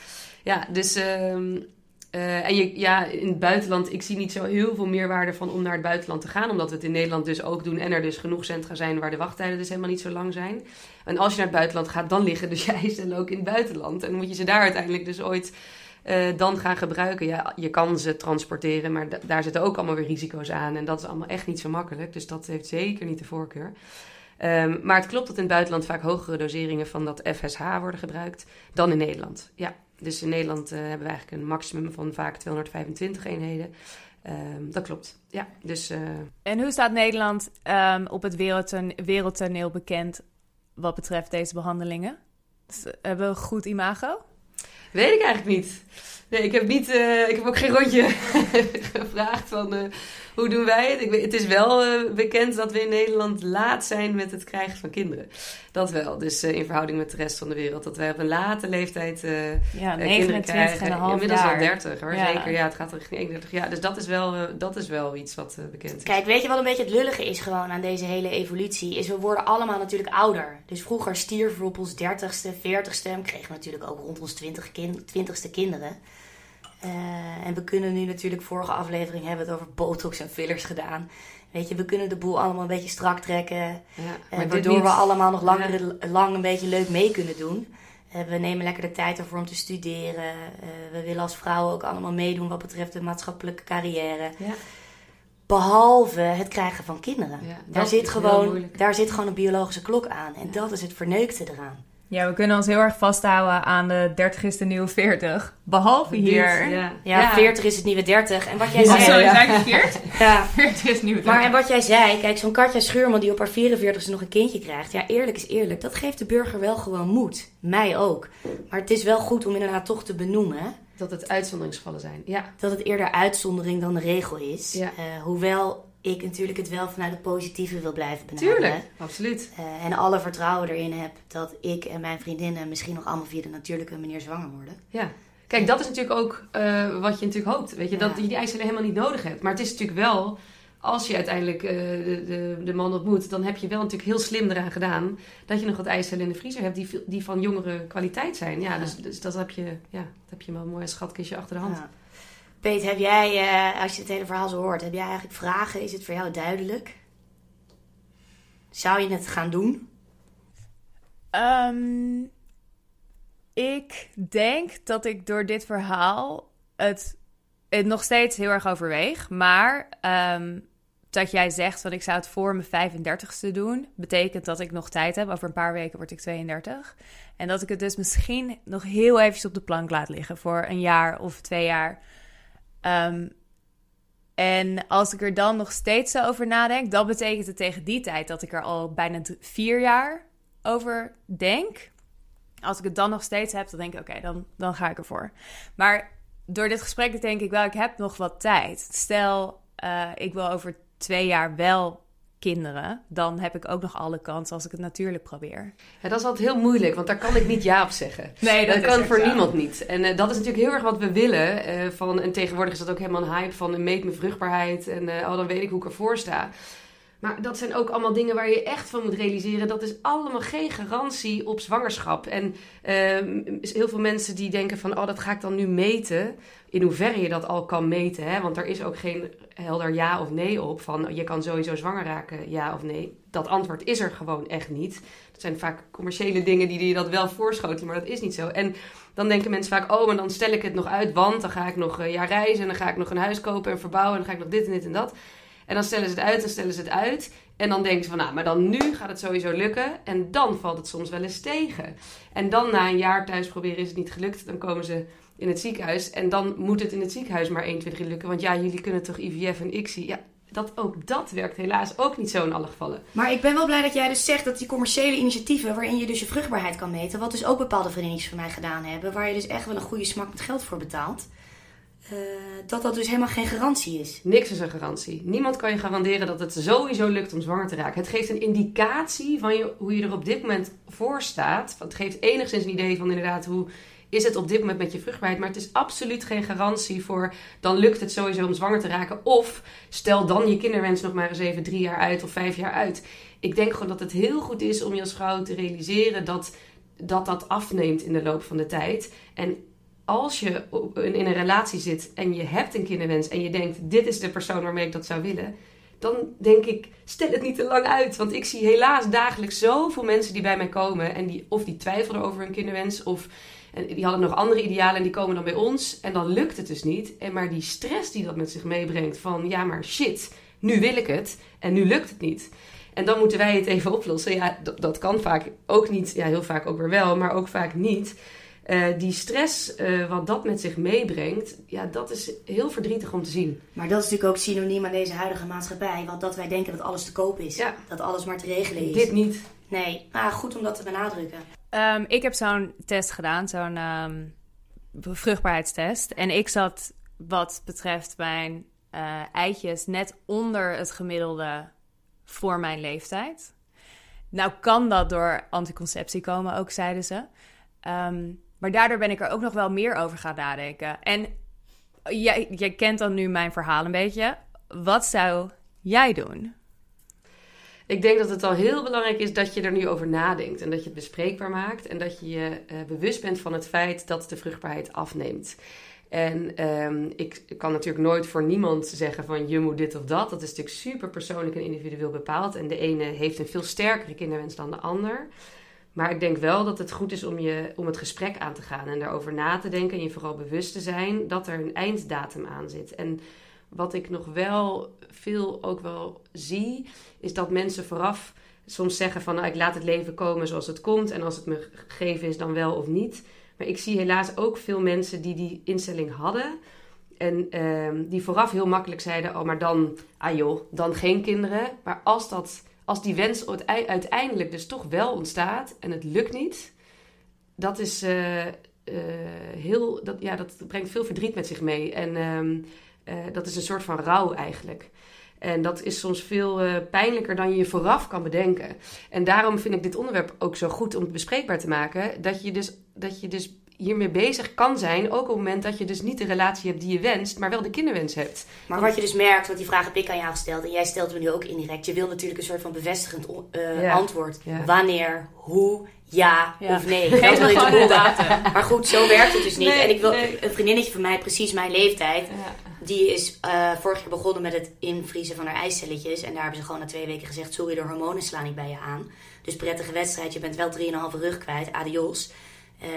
Ja, dus... Um, uh, en je, ja, in het buitenland, ik zie niet zo heel veel meerwaarde van om naar het buitenland te gaan. Omdat we het in Nederland dus ook doen. En er dus genoeg centra zijn waar de wachttijden dus helemaal niet zo lang zijn. En als je naar het buitenland gaat, dan liggen dus je eicellen ook in het buitenland. En dan moet je ze daar uiteindelijk dus ooit uh, dan gaan gebruiken. Ja, je kan ze transporteren, maar daar zitten ook allemaal weer risico's aan. En dat is allemaal echt niet zo makkelijk. Dus dat heeft zeker niet de voorkeur. Um, maar het klopt dat in het buitenland vaak hogere doseringen van dat FSH worden gebruikt dan in Nederland. Ja, dus in Nederland uh, hebben we eigenlijk een maximum van vaak 225 eenheden. Um, dat klopt. Ja, dus, uh... En hoe staat Nederland um, op het wereldton wereldtoneel bekend wat betreft deze behandelingen? Dus, hebben we een goed imago? Weet ik eigenlijk niet. Nee, ik heb, niet, uh, ik heb ook geen rondje gevraagd van hoe doen wij het. Ik weet, het is wel uh, bekend dat we in Nederland laat zijn met het krijgen van kinderen. Dat wel. Dus in verhouding met de rest van de wereld. Dat wij op een late leeftijd ja, kinderen krijgen. Inmiddels jaar. al 30 hoor. Ja. Zeker. Ja, het gaat richting 31 jaar. Dus dat is wel, dat is wel iets wat bekend is. Kijk, weet je wat een beetje het lullige is gewoon aan deze hele evolutie? Is we worden allemaal natuurlijk ouder. Dus vroeger stierven we op ons 30ste, 40ste. We kregen natuurlijk ook rond ons 20 kind, 20ste kinderen. Uh, en we kunnen nu natuurlijk, vorige aflevering hebben we het over botox en fillers gedaan. Weet je, we kunnen de boel allemaal een beetje strak trekken. Ja, uh, waardoor niet... we allemaal nog langer, ja. lang een beetje leuk mee kunnen doen. Uh, we nemen lekker de tijd ervoor om te studeren. we willen als vrouwen ook allemaal meedoen wat betreft de maatschappelijke carrière. Ja. Behalve het krijgen van kinderen. daar, zit gewoon, daar zit gewoon een biologische klok aan. En dat is het verneukte eraan. Ja, we kunnen ons heel erg vasthouden aan de 30 is de nieuwe 40. Behalve hier. Ja. Ja, 40 is het nieuwe 30. En wat jij zei... Sorry, zei ik 40? Ja. 40 is het nieuwe 30. Maar en wat jij zei, kijk, zo'n Katja Schuurman die op haar 44ste nog een kindje krijgt. Ja, eerlijk is eerlijk. Dat geeft de burger wel gewoon moed. Mij ook. Maar het is wel goed om inderdaad toch te benoemen. Dat het uitzonderingsgevallen zijn, ja. Dat het eerder uitzondering dan de regel is. Ja. Uh, hoewel ik natuurlijk het wel vanuit het positieve wil blijven benaderen. Tuurlijk, absoluut. Uh, en alle vertrouwen erin heb dat ik en mijn vriendinnen misschien nog allemaal via de natuurlijke manier zwanger worden. Ja. Kijk, dat is natuurlijk ook uh, wat je natuurlijk hoopt. Weet je, ja. dat je die eicellen helemaal niet nodig hebt. Maar het is natuurlijk wel, als je uiteindelijk uh, de, de, de, man ontmoet, dan heb je wel natuurlijk heel slim eraan gedaan dat je nog wat eicellen in de vriezer hebt die, die van jongere kwaliteit zijn. Ja, ja. Dus, dus dat heb je, ja, dat heb je wel een mooi schatkistje achter de hand. Ja. Peet, heb jij, uh, als je het hele verhaal zo hoort, heb jij eigenlijk vragen? Is het voor jou duidelijk? Zou je het gaan doen? Um, ik denk dat ik door dit verhaal het, het nog steeds heel erg overweeg. Maar um, dat jij zegt van ik zou het voor mijn 35ste doen, betekent dat ik nog tijd heb. Over een paar weken word ik 32. En dat ik het dus misschien nog heel eventjes op de plank laat liggen voor een jaar of twee jaar. Um, en als ik er dan nog steeds zo over nadenk, dan betekent het tegen die tijd dat ik er al bijna vier jaar over denk. Als ik het dan nog steeds heb, dan denk ik: oké, dan, dan ga ik ervoor. Maar door dit gesprek denk ik wel, ik heb nog wat tijd. Stel, uh, ik wil over twee jaar wel kinderen, dan heb ik ook nog alle kans als ik het natuurlijk probeer. Ja, dat is altijd heel moeilijk, want daar kan ik niet ja op zeggen. Nee, dat, dat kan voor zo. niemand niet. En uh, dat is natuurlijk heel erg wat we willen. Uh, van, en tegenwoordig is dat ook helemaal een hype van meet mijn vruchtbaarheid en uh, oh, dan weet ik hoe ik ervoor sta. Maar dat zijn ook allemaal dingen waar je echt van moet realiseren. Dat is allemaal geen garantie op zwangerschap. En heel veel mensen die denken van, oh, dat ga ik dan nu meten. In hoeverre je dat al kan meten. Hè? Want er is ook geen helder ja of nee op. Van, je kan sowieso zwanger raken, ja of nee. Dat antwoord is er gewoon echt niet. Dat zijn vaak commerciële dingen die je dat wel voorschotelen, maar dat is niet zo. En dan denken mensen vaak, oh, maar dan stel ik het nog uit, want dan ga ik nog een jaar reizen en dan ga ik nog een huis kopen en verbouwen en dan ga ik nog dit en dit en dat. En dan stellen ze het uit en stellen ze het uit. En dan denken ze van, nou, maar dan nu gaat het sowieso lukken. En dan valt het soms wel eens tegen. En dan na een jaar thuis proberen is het niet gelukt. Dan komen ze in het ziekenhuis. En dan moet het in het ziekenhuis maar 1, 2, 3 lukken. Want ja, jullie kunnen toch IVF en ICSI. Ja, dat, ook dat werkt helaas ook niet zo in alle gevallen. Maar ik ben wel blij dat jij dus zegt dat die commerciële initiatieven... waarin je dus je vruchtbaarheid kan meten... wat dus ook bepaalde vriendinnetjes van mij gedaan hebben... waar je dus echt wel een goede smak met geld voor betaalt... Uh, dat dat dus helemaal geen garantie is. Niks is een garantie. Niemand kan je garanderen dat het sowieso lukt om zwanger te raken. Het geeft een indicatie van hoe je er op dit moment voor staat. Het geeft enigszins een idee van inderdaad hoe is het op dit moment met je vruchtbaarheid. Maar het is absoluut geen garantie voor dan lukt het sowieso om zwanger te raken. Of stel dan je kinderwens nog maar eens even drie jaar uit of vijf jaar uit. Ik denk gewoon dat het heel goed is om je als vrouw te realiseren dat dat, dat afneemt in de loop van de tijd. En als je in een relatie zit en je hebt een kinderwens en je denkt: dit is de persoon waarmee ik dat zou willen. Dan denk ik, stel het niet te lang uit. Want ik zie helaas dagelijks zoveel mensen die bij mij komen. En die of die twijfelen over hun kinderwens. Of die hadden nog andere idealen en die komen dan bij ons. En dan lukt het dus niet. En maar die stress die dat met zich meebrengt van ja, maar shit, nu wil ik het en nu lukt het niet. En dan moeten wij het even oplossen. Ja, dat kan vaak ook niet. Ja, heel vaak ook weer wel, maar ook vaak niet. Uh, die stress, uh, wat dat met zich meebrengt, ja, dat is heel verdrietig om te zien. Maar dat is natuurlijk ook synoniem aan deze huidige maatschappij. Want dat wij denken dat alles te koop is. Ja. Dat alles maar te regelen is. Dit niet. Nee, maar goed om dat te benadrukken. Um, ik heb zo'n test gedaan, zo'n um, vruchtbaarheidstest. En ik zat wat betreft mijn eh, eitjes net onder het gemiddelde voor mijn leeftijd. Nou kan dat door anticonceptie komen, ook zeiden ze. Ehm, maar daardoor ben ik er ook nog wel meer over gaan nadenken. En jij, jij kent dan nu mijn verhaal een beetje. Wat zou jij doen? Ik denk dat het al heel belangrijk is dat je er nu over nadenkt en dat je het bespreekbaar maakt en dat je je uh, bewust bent van het feit dat de vruchtbaarheid afneemt. En um, ik kan natuurlijk nooit voor niemand zeggen van je moet dit of dat. Dat is natuurlijk super persoonlijk en individueel bepaald. En de ene heeft een veel sterkere kinderwens dan de ander. Maar ik denk wel dat het goed is om, je, om het gesprek aan te gaan en daarover na te denken. En je vooral bewust te zijn dat er een einddatum aan zit. En wat ik nog wel veel ook wel zie, is dat mensen vooraf soms zeggen van nou, ik laat het leven komen zoals het komt. En als het me gegeven is, dan wel of niet. Maar ik zie helaas ook veel mensen die die instelling hadden. En ehm, die vooraf heel makkelijk zeiden: Oh, maar dan, ah joh, dan geen kinderen. Maar als, dat, als die wens uiteindelijk dus toch wel ontstaat en het lukt niet, dat is uh, uh, heel, dat, ja, dat brengt veel verdriet met zich mee. En uh, dat is een soort van rouw eigenlijk. En dat is soms veel pijnlijker dan je je vooraf kan bedenken. En daarom vind ik dit onderwerp ook zo goed om bespreekbaar te maken. Dat je dus, dat je dus hiermee bezig kan zijn. Ook op het moment dat je dus niet de relatie hebt die je wenst, maar wel de kinderwens hebt. Maar wat je dus merkt, want die vraag heb ik aan jou gesteld. En jij stelt me nu ook indirect. Je wil natuurlijk een soort van bevestigend uh, ja. antwoord. Ja. Wanneer, hoe, ja, ja, of nee. Wil je te horen. Maar goed, zo werkt het dus niet. Nee, en ik wil nee. een vriendinnetje van mij, precies mijn leeftijd. Ja. Die is uh, vorig jaar begonnen met het invriezen van haar ijscelletjes. En daar hebben ze gewoon na twee weken gezegd: Sorry, de hormonen slaan niet bij je aan. Dus prettige wedstrijd, je bent wel 3,5 rug kwijt. Adios. Uh,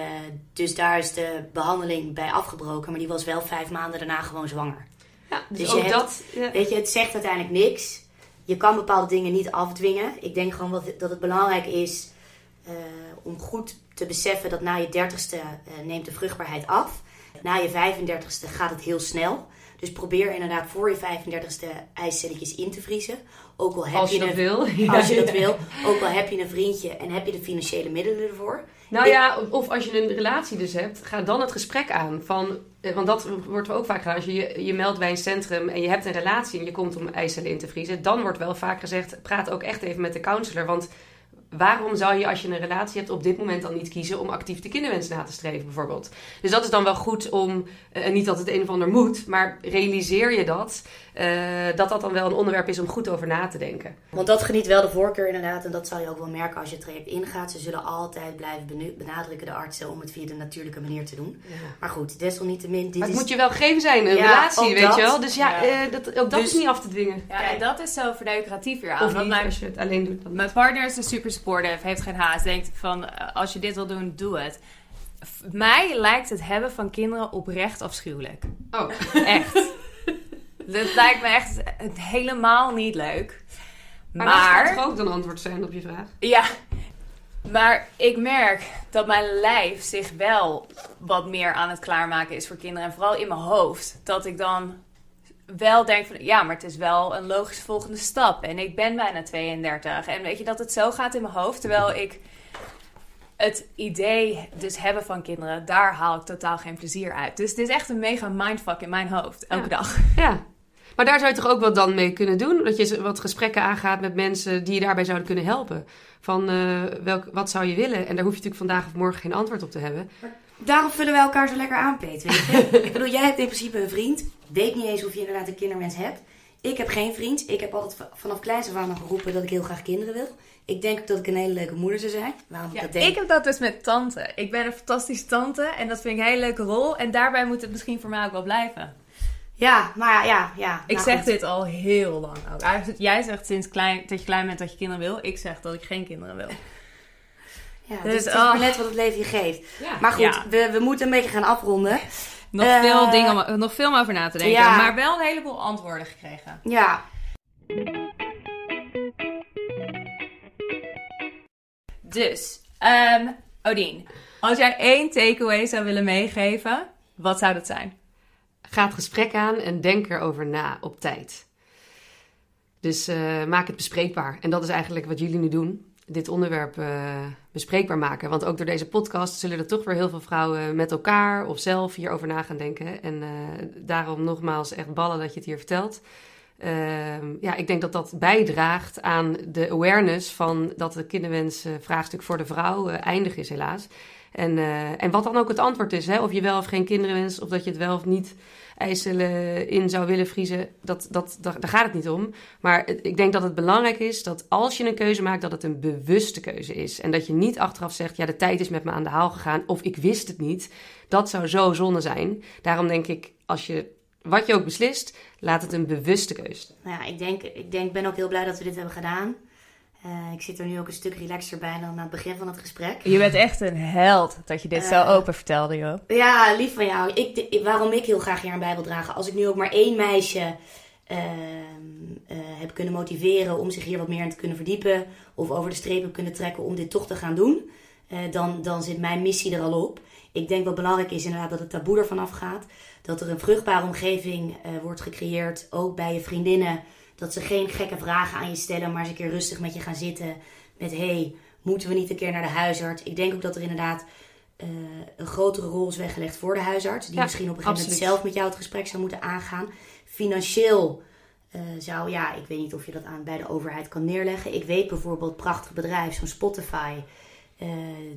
dus daar is de behandeling bij afgebroken. Maar die was wel vijf maanden daarna gewoon zwanger. Ja, dus, dus ook hebt, dat. Ja. Weet je, het zegt uiteindelijk niks. Je kan bepaalde dingen niet afdwingen. Ik denk gewoon wat, dat het belangrijk is uh, om goed te beseffen dat na je dertigste uh, neemt de vruchtbaarheid af. Na je 35ste gaat het heel snel. Dus probeer inderdaad voor je 35ste ijscelletjes in te vriezen. Ook al heb als je, je dat een, wil. Als je dat wil. Ook al heb je een vriendje en heb je de financiële middelen ervoor. Nou ja, of als je een relatie dus hebt, ga dan het gesprek aan. Van, want dat wordt ook vaak gedaan. Als je, je meldt bij een centrum en je hebt een relatie en je komt om ijscellen in te vriezen. Dan wordt wel vaak gezegd, praat ook echt even met de counselor. Want waarom zou je als je een relatie hebt op dit moment dan niet kiezen om actief de kinderwens na te streven bijvoorbeeld? Dus dat is dan wel goed om, uh, niet dat het een of ander moet, maar realiseer je dat, dat dat dan wel een onderwerp is om goed over na te denken. Want dat geniet wel de voorkeur inderdaad en dat zal je ook wel merken als je het traject ingaat. Ze zullen altijd blijven benadrukken de artsen om het via de natuurlijke manier te doen. Ja. Maar goed, desalniettemin... Dit maar het is... moet je wel gegeven zijn, een ja, relatie, weet dat. je wel. Dus ja, ja. Uh, dat, ook dat dus, is niet af te dwingen. Ja, en dat is zo verneukeratief weer aan. Of niet, mijn, als je het alleen doet. Mijn partner is een super supportive, heeft geen haast. Denkt van, als je dit wil doen, doe het. Mij lijkt het hebben van kinderen oprecht afschuwelijk. Oh. Echt. Dat lijkt me echt helemaal niet leuk. Maar, maar dat gaat ook dan antwoord zijn op je vraag? Ja, maar ik merk dat mijn lijf zich wel wat meer aan het klaarmaken is voor kinderen. En vooral in mijn hoofd. Dat ik dan wel denk van ja, maar het is wel een logische volgende stap. En ik ben bijna 32. En weet je dat het zo gaat in mijn hoofd. Terwijl ik het idee dus hebben van kinderen, daar haal ik totaal geen plezier uit. Dus het is echt een mega mindfuck in mijn hoofd, elke ja. dag. Ja. Maar daar zou je toch ook wat dan mee kunnen doen? Dat je wat gesprekken aangaat met mensen die je daarbij zouden kunnen helpen. Van uh, welk, wat zou je willen? En daar hoef je natuurlijk vandaag of morgen geen antwoord op te hebben. Maar daarom vullen wij elkaar zo lekker aan, Peet. Weet je? ik bedoel, jij hebt in principe een vriend. Weet niet eens of je inderdaad een kinderwens hebt. Ik heb geen vriend. Ik heb altijd vanaf kleins af aan geroepen dat ik heel graag kinderen wil. Ik denk dat ik een hele leuke moeder zou zijn. Waarom ja, ik dat denk? Ik heb dat dus met tante. Ik ben een fantastische tante en dat vind ik een hele leuke rol. En daarbij moet het misschien voor mij ook wel blijven. Ja, maar ja, ja. Ik nou zeg goed. dit al heel lang ook. Eigenlijk, Jij zegt sinds klein, dat je klein bent dat je kinderen wil. Ik zeg dat ik geen kinderen wil. Ja, dus, dus het is maar net wat het leven je geeft. Ja. Maar goed, Ja. we, we moeten een beetje gaan afronden. Nog, Eh, veel dingen om, nog veel om over na te denken. ja. Maar wel een heleboel antwoorden gekregen. Ja, Dus, ehm Odien, als jij één takeaway zou willen meegeven, wat zou dat zijn? Ga het gesprek aan en denk erover na op tijd. Dus uh, maak het bespreekbaar. En dat is eigenlijk wat jullie nu doen. Dit onderwerp uh, bespreekbaar maken. Want ook door deze podcast zullen er toch weer heel veel vrouwen met elkaar of zelf hierover na gaan denken. En uh, daarom nogmaals echt ballen dat je het hier vertelt. Ehm, ja, ik denk dat dat bijdraagt aan de awareness van dat het kinderwensvraagstuk voor de vrouw eindig is, helaas. En, en wat dan ook het antwoord is, hè, of je wel of geen kinderen wenst, of dat je het wel of niet eicellen in zou willen vriezen, dat, dat, daar, daar gaat het niet om. Maar ik denk dat het belangrijk is dat als je een keuze maakt, dat het een bewuste keuze is. En dat je niet achteraf zegt, ja, de tijd is met me aan de haal gegaan, of ik wist het niet. Dat zou zo zonde zijn. Daarom denk ik, als je wat je ook beslist, laat het een bewuste keuze. Nou ja, ik denk, ik denk, ben ook heel blij dat we dit hebben gedaan. Uh, ik zit er nu ook een stuk relaxer bij dan aan het begin van het gesprek. Je bent echt een held dat je dit uh, zo open vertelde, joh. Ja, lief van jou. Ik, de, waarom ik heel graag hier een Bijbel dragen. Als ik nu ook maar één meisje uh, heb kunnen motiveren om zich hier wat meer in te kunnen verdiepen. Of over de streep heb kunnen trekken om dit toch te gaan doen. dan, dan zit mijn missie er al op. Ik denk wat belangrijk is inderdaad dat het taboe ervan afgaat. Dat er een vruchtbare omgeving wordt gecreëerd. Ook bij je vriendinnen dat ze geen gekke vragen aan je stellen, maar eens een keer rustig met je gaan zitten. Met hey, moeten we niet een keer naar de huisarts? Ik denk ook dat er inderdaad uh, een grotere rol is weggelegd voor de huisarts. Die ja, misschien op een gegeven moment zelf met jou het gesprek zou moeten aangaan. Financieel uh, zou, ja, ik weet niet of je dat aan bij de overheid kan neerleggen. Ik weet bijvoorbeeld, prachtig bedrijf, zo'n Spotify. Uh,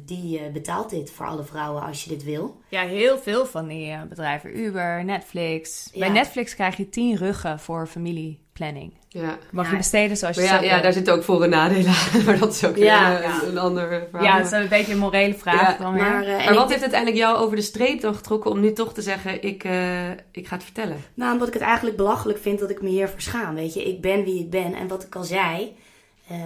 die uh, betaalt dit voor alle vrouwen als je dit wil. Ja, heel veel van die uh, bedrijven. Uber, Netflix. Ja. Bij Netflix krijg je tien ruggen voor familieplanning. Ja. Mag ja. je besteden zoals je ja, zelf ja, daar zitten ook voor- en nadelen aan. Maar dat is ook Ja, een, ja. een ander verhaal. Ja, dat is een beetje een morele vraag dan weer. maar, eh, wat heeft uiteindelijk jou over de streep dan getrokken om nu toch te zeggen: ik, eh, ik ga het vertellen? Nou, omdat ik het eigenlijk belachelijk vind dat ik me hier verschaam. Weet je, ik ben wie ik ben. En wat ik al zei, eh,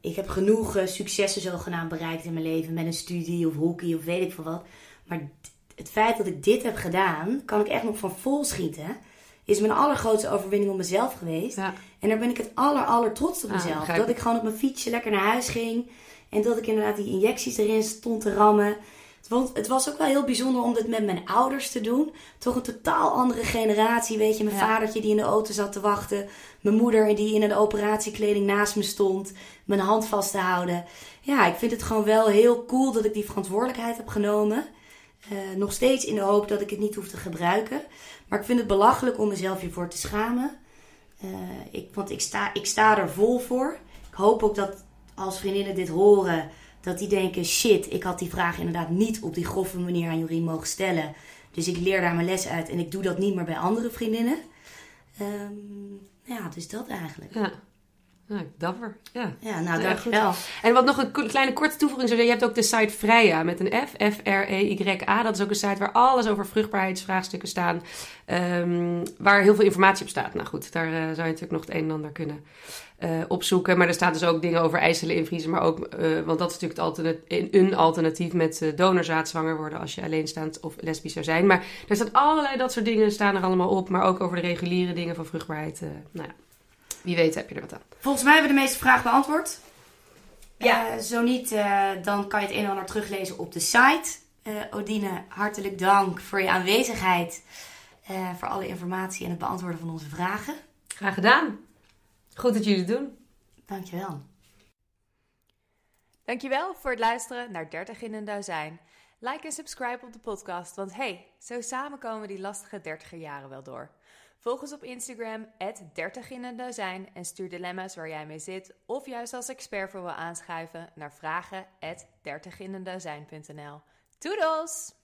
ik heb genoeg eh, successen zogenaamd bereikt in mijn leven. Met een studie of hockey of weet ik veel wat. Maar het feit dat ik dit heb gedaan, kan ik echt nog van vol schieten. Is mijn allergrootste overwinning op mezelf geweest. Ja. En daar ben ik het aller, aller trots op Ah, mezelf. dat ik gewoon op mijn fietsje lekker naar huis ging. En dat ik inderdaad die injecties erin stond te rammen. Want het was ook wel heel bijzonder om dit met mijn ouders te doen. Toch een totaal andere generatie. Weet je, mijn Ja. vadertje die in de auto zat te wachten. Mijn moeder die in een operatiekleding naast me stond. Mijn hand vast te houden. Ja, ik vind het gewoon wel heel cool dat ik die verantwoordelijkheid heb genomen. Eh, nog steeds in de hoop dat ik het niet hoef te gebruiken. Maar ik vind het belachelijk om mezelf hiervoor te schamen. Eh, ik, want ik sta, ik sta er vol voor. Ik hoop ook dat als vriendinnen dit horen, dat die denken: shit, ik had die vraag inderdaad niet op die grove manier aan Jorien mogen stellen. Dus ik leer daar mijn les uit en ik doe dat niet meer bij andere vriendinnen. Ehm, ja, dus dat eigenlijk. Dapper. Ja. Ja, nou, Ja, dankjewel. En wat nog een kleine korte toevoeging zou zijn, je hebt ook de site Freya met een F, F-R-E-Y-A. Dat is ook een site waar alles over vruchtbaarheidsvraagstukken staan, ehm, waar heel veel informatie op staat. Nou goed, daar eh, zou je natuurlijk nog het een en ander kunnen eh, opzoeken. Maar er staat dus ook dingen over eicellen invriezen, maar ook, eh, want dat is natuurlijk het alternat- een- alternatief met donorzaad zwanger worden als je alleenstaand of lesbisch zou zijn. Maar er staat allerlei dat soort dingen staan er allemaal op, maar ook over de reguliere dingen van vruchtbaarheid. nou ja, wie weet heb je er wat aan. Volgens mij hebben we de meeste vragen beantwoord. Ja. zo niet, eh, dan kan je het een en ander teruglezen op de site. Eh, Odine, hartelijk dank voor je aanwezigheid. eh, voor alle informatie en het beantwoorden van onze vragen. Graag gedaan. Goed dat jullie het doen. Dankjewel. Dankjewel voor het luisteren naar 30 in een dozijn. Like en subscribe op de podcast, want hey, zo samen komen die lastige 30er jaren wel door. Volg ons op Instagram, 30 in een dozijn en stuur dilemma's waar jij mee zit of juist als expert voor wil aanschuiven naar vragen 30inendozijn.nl. Toedels!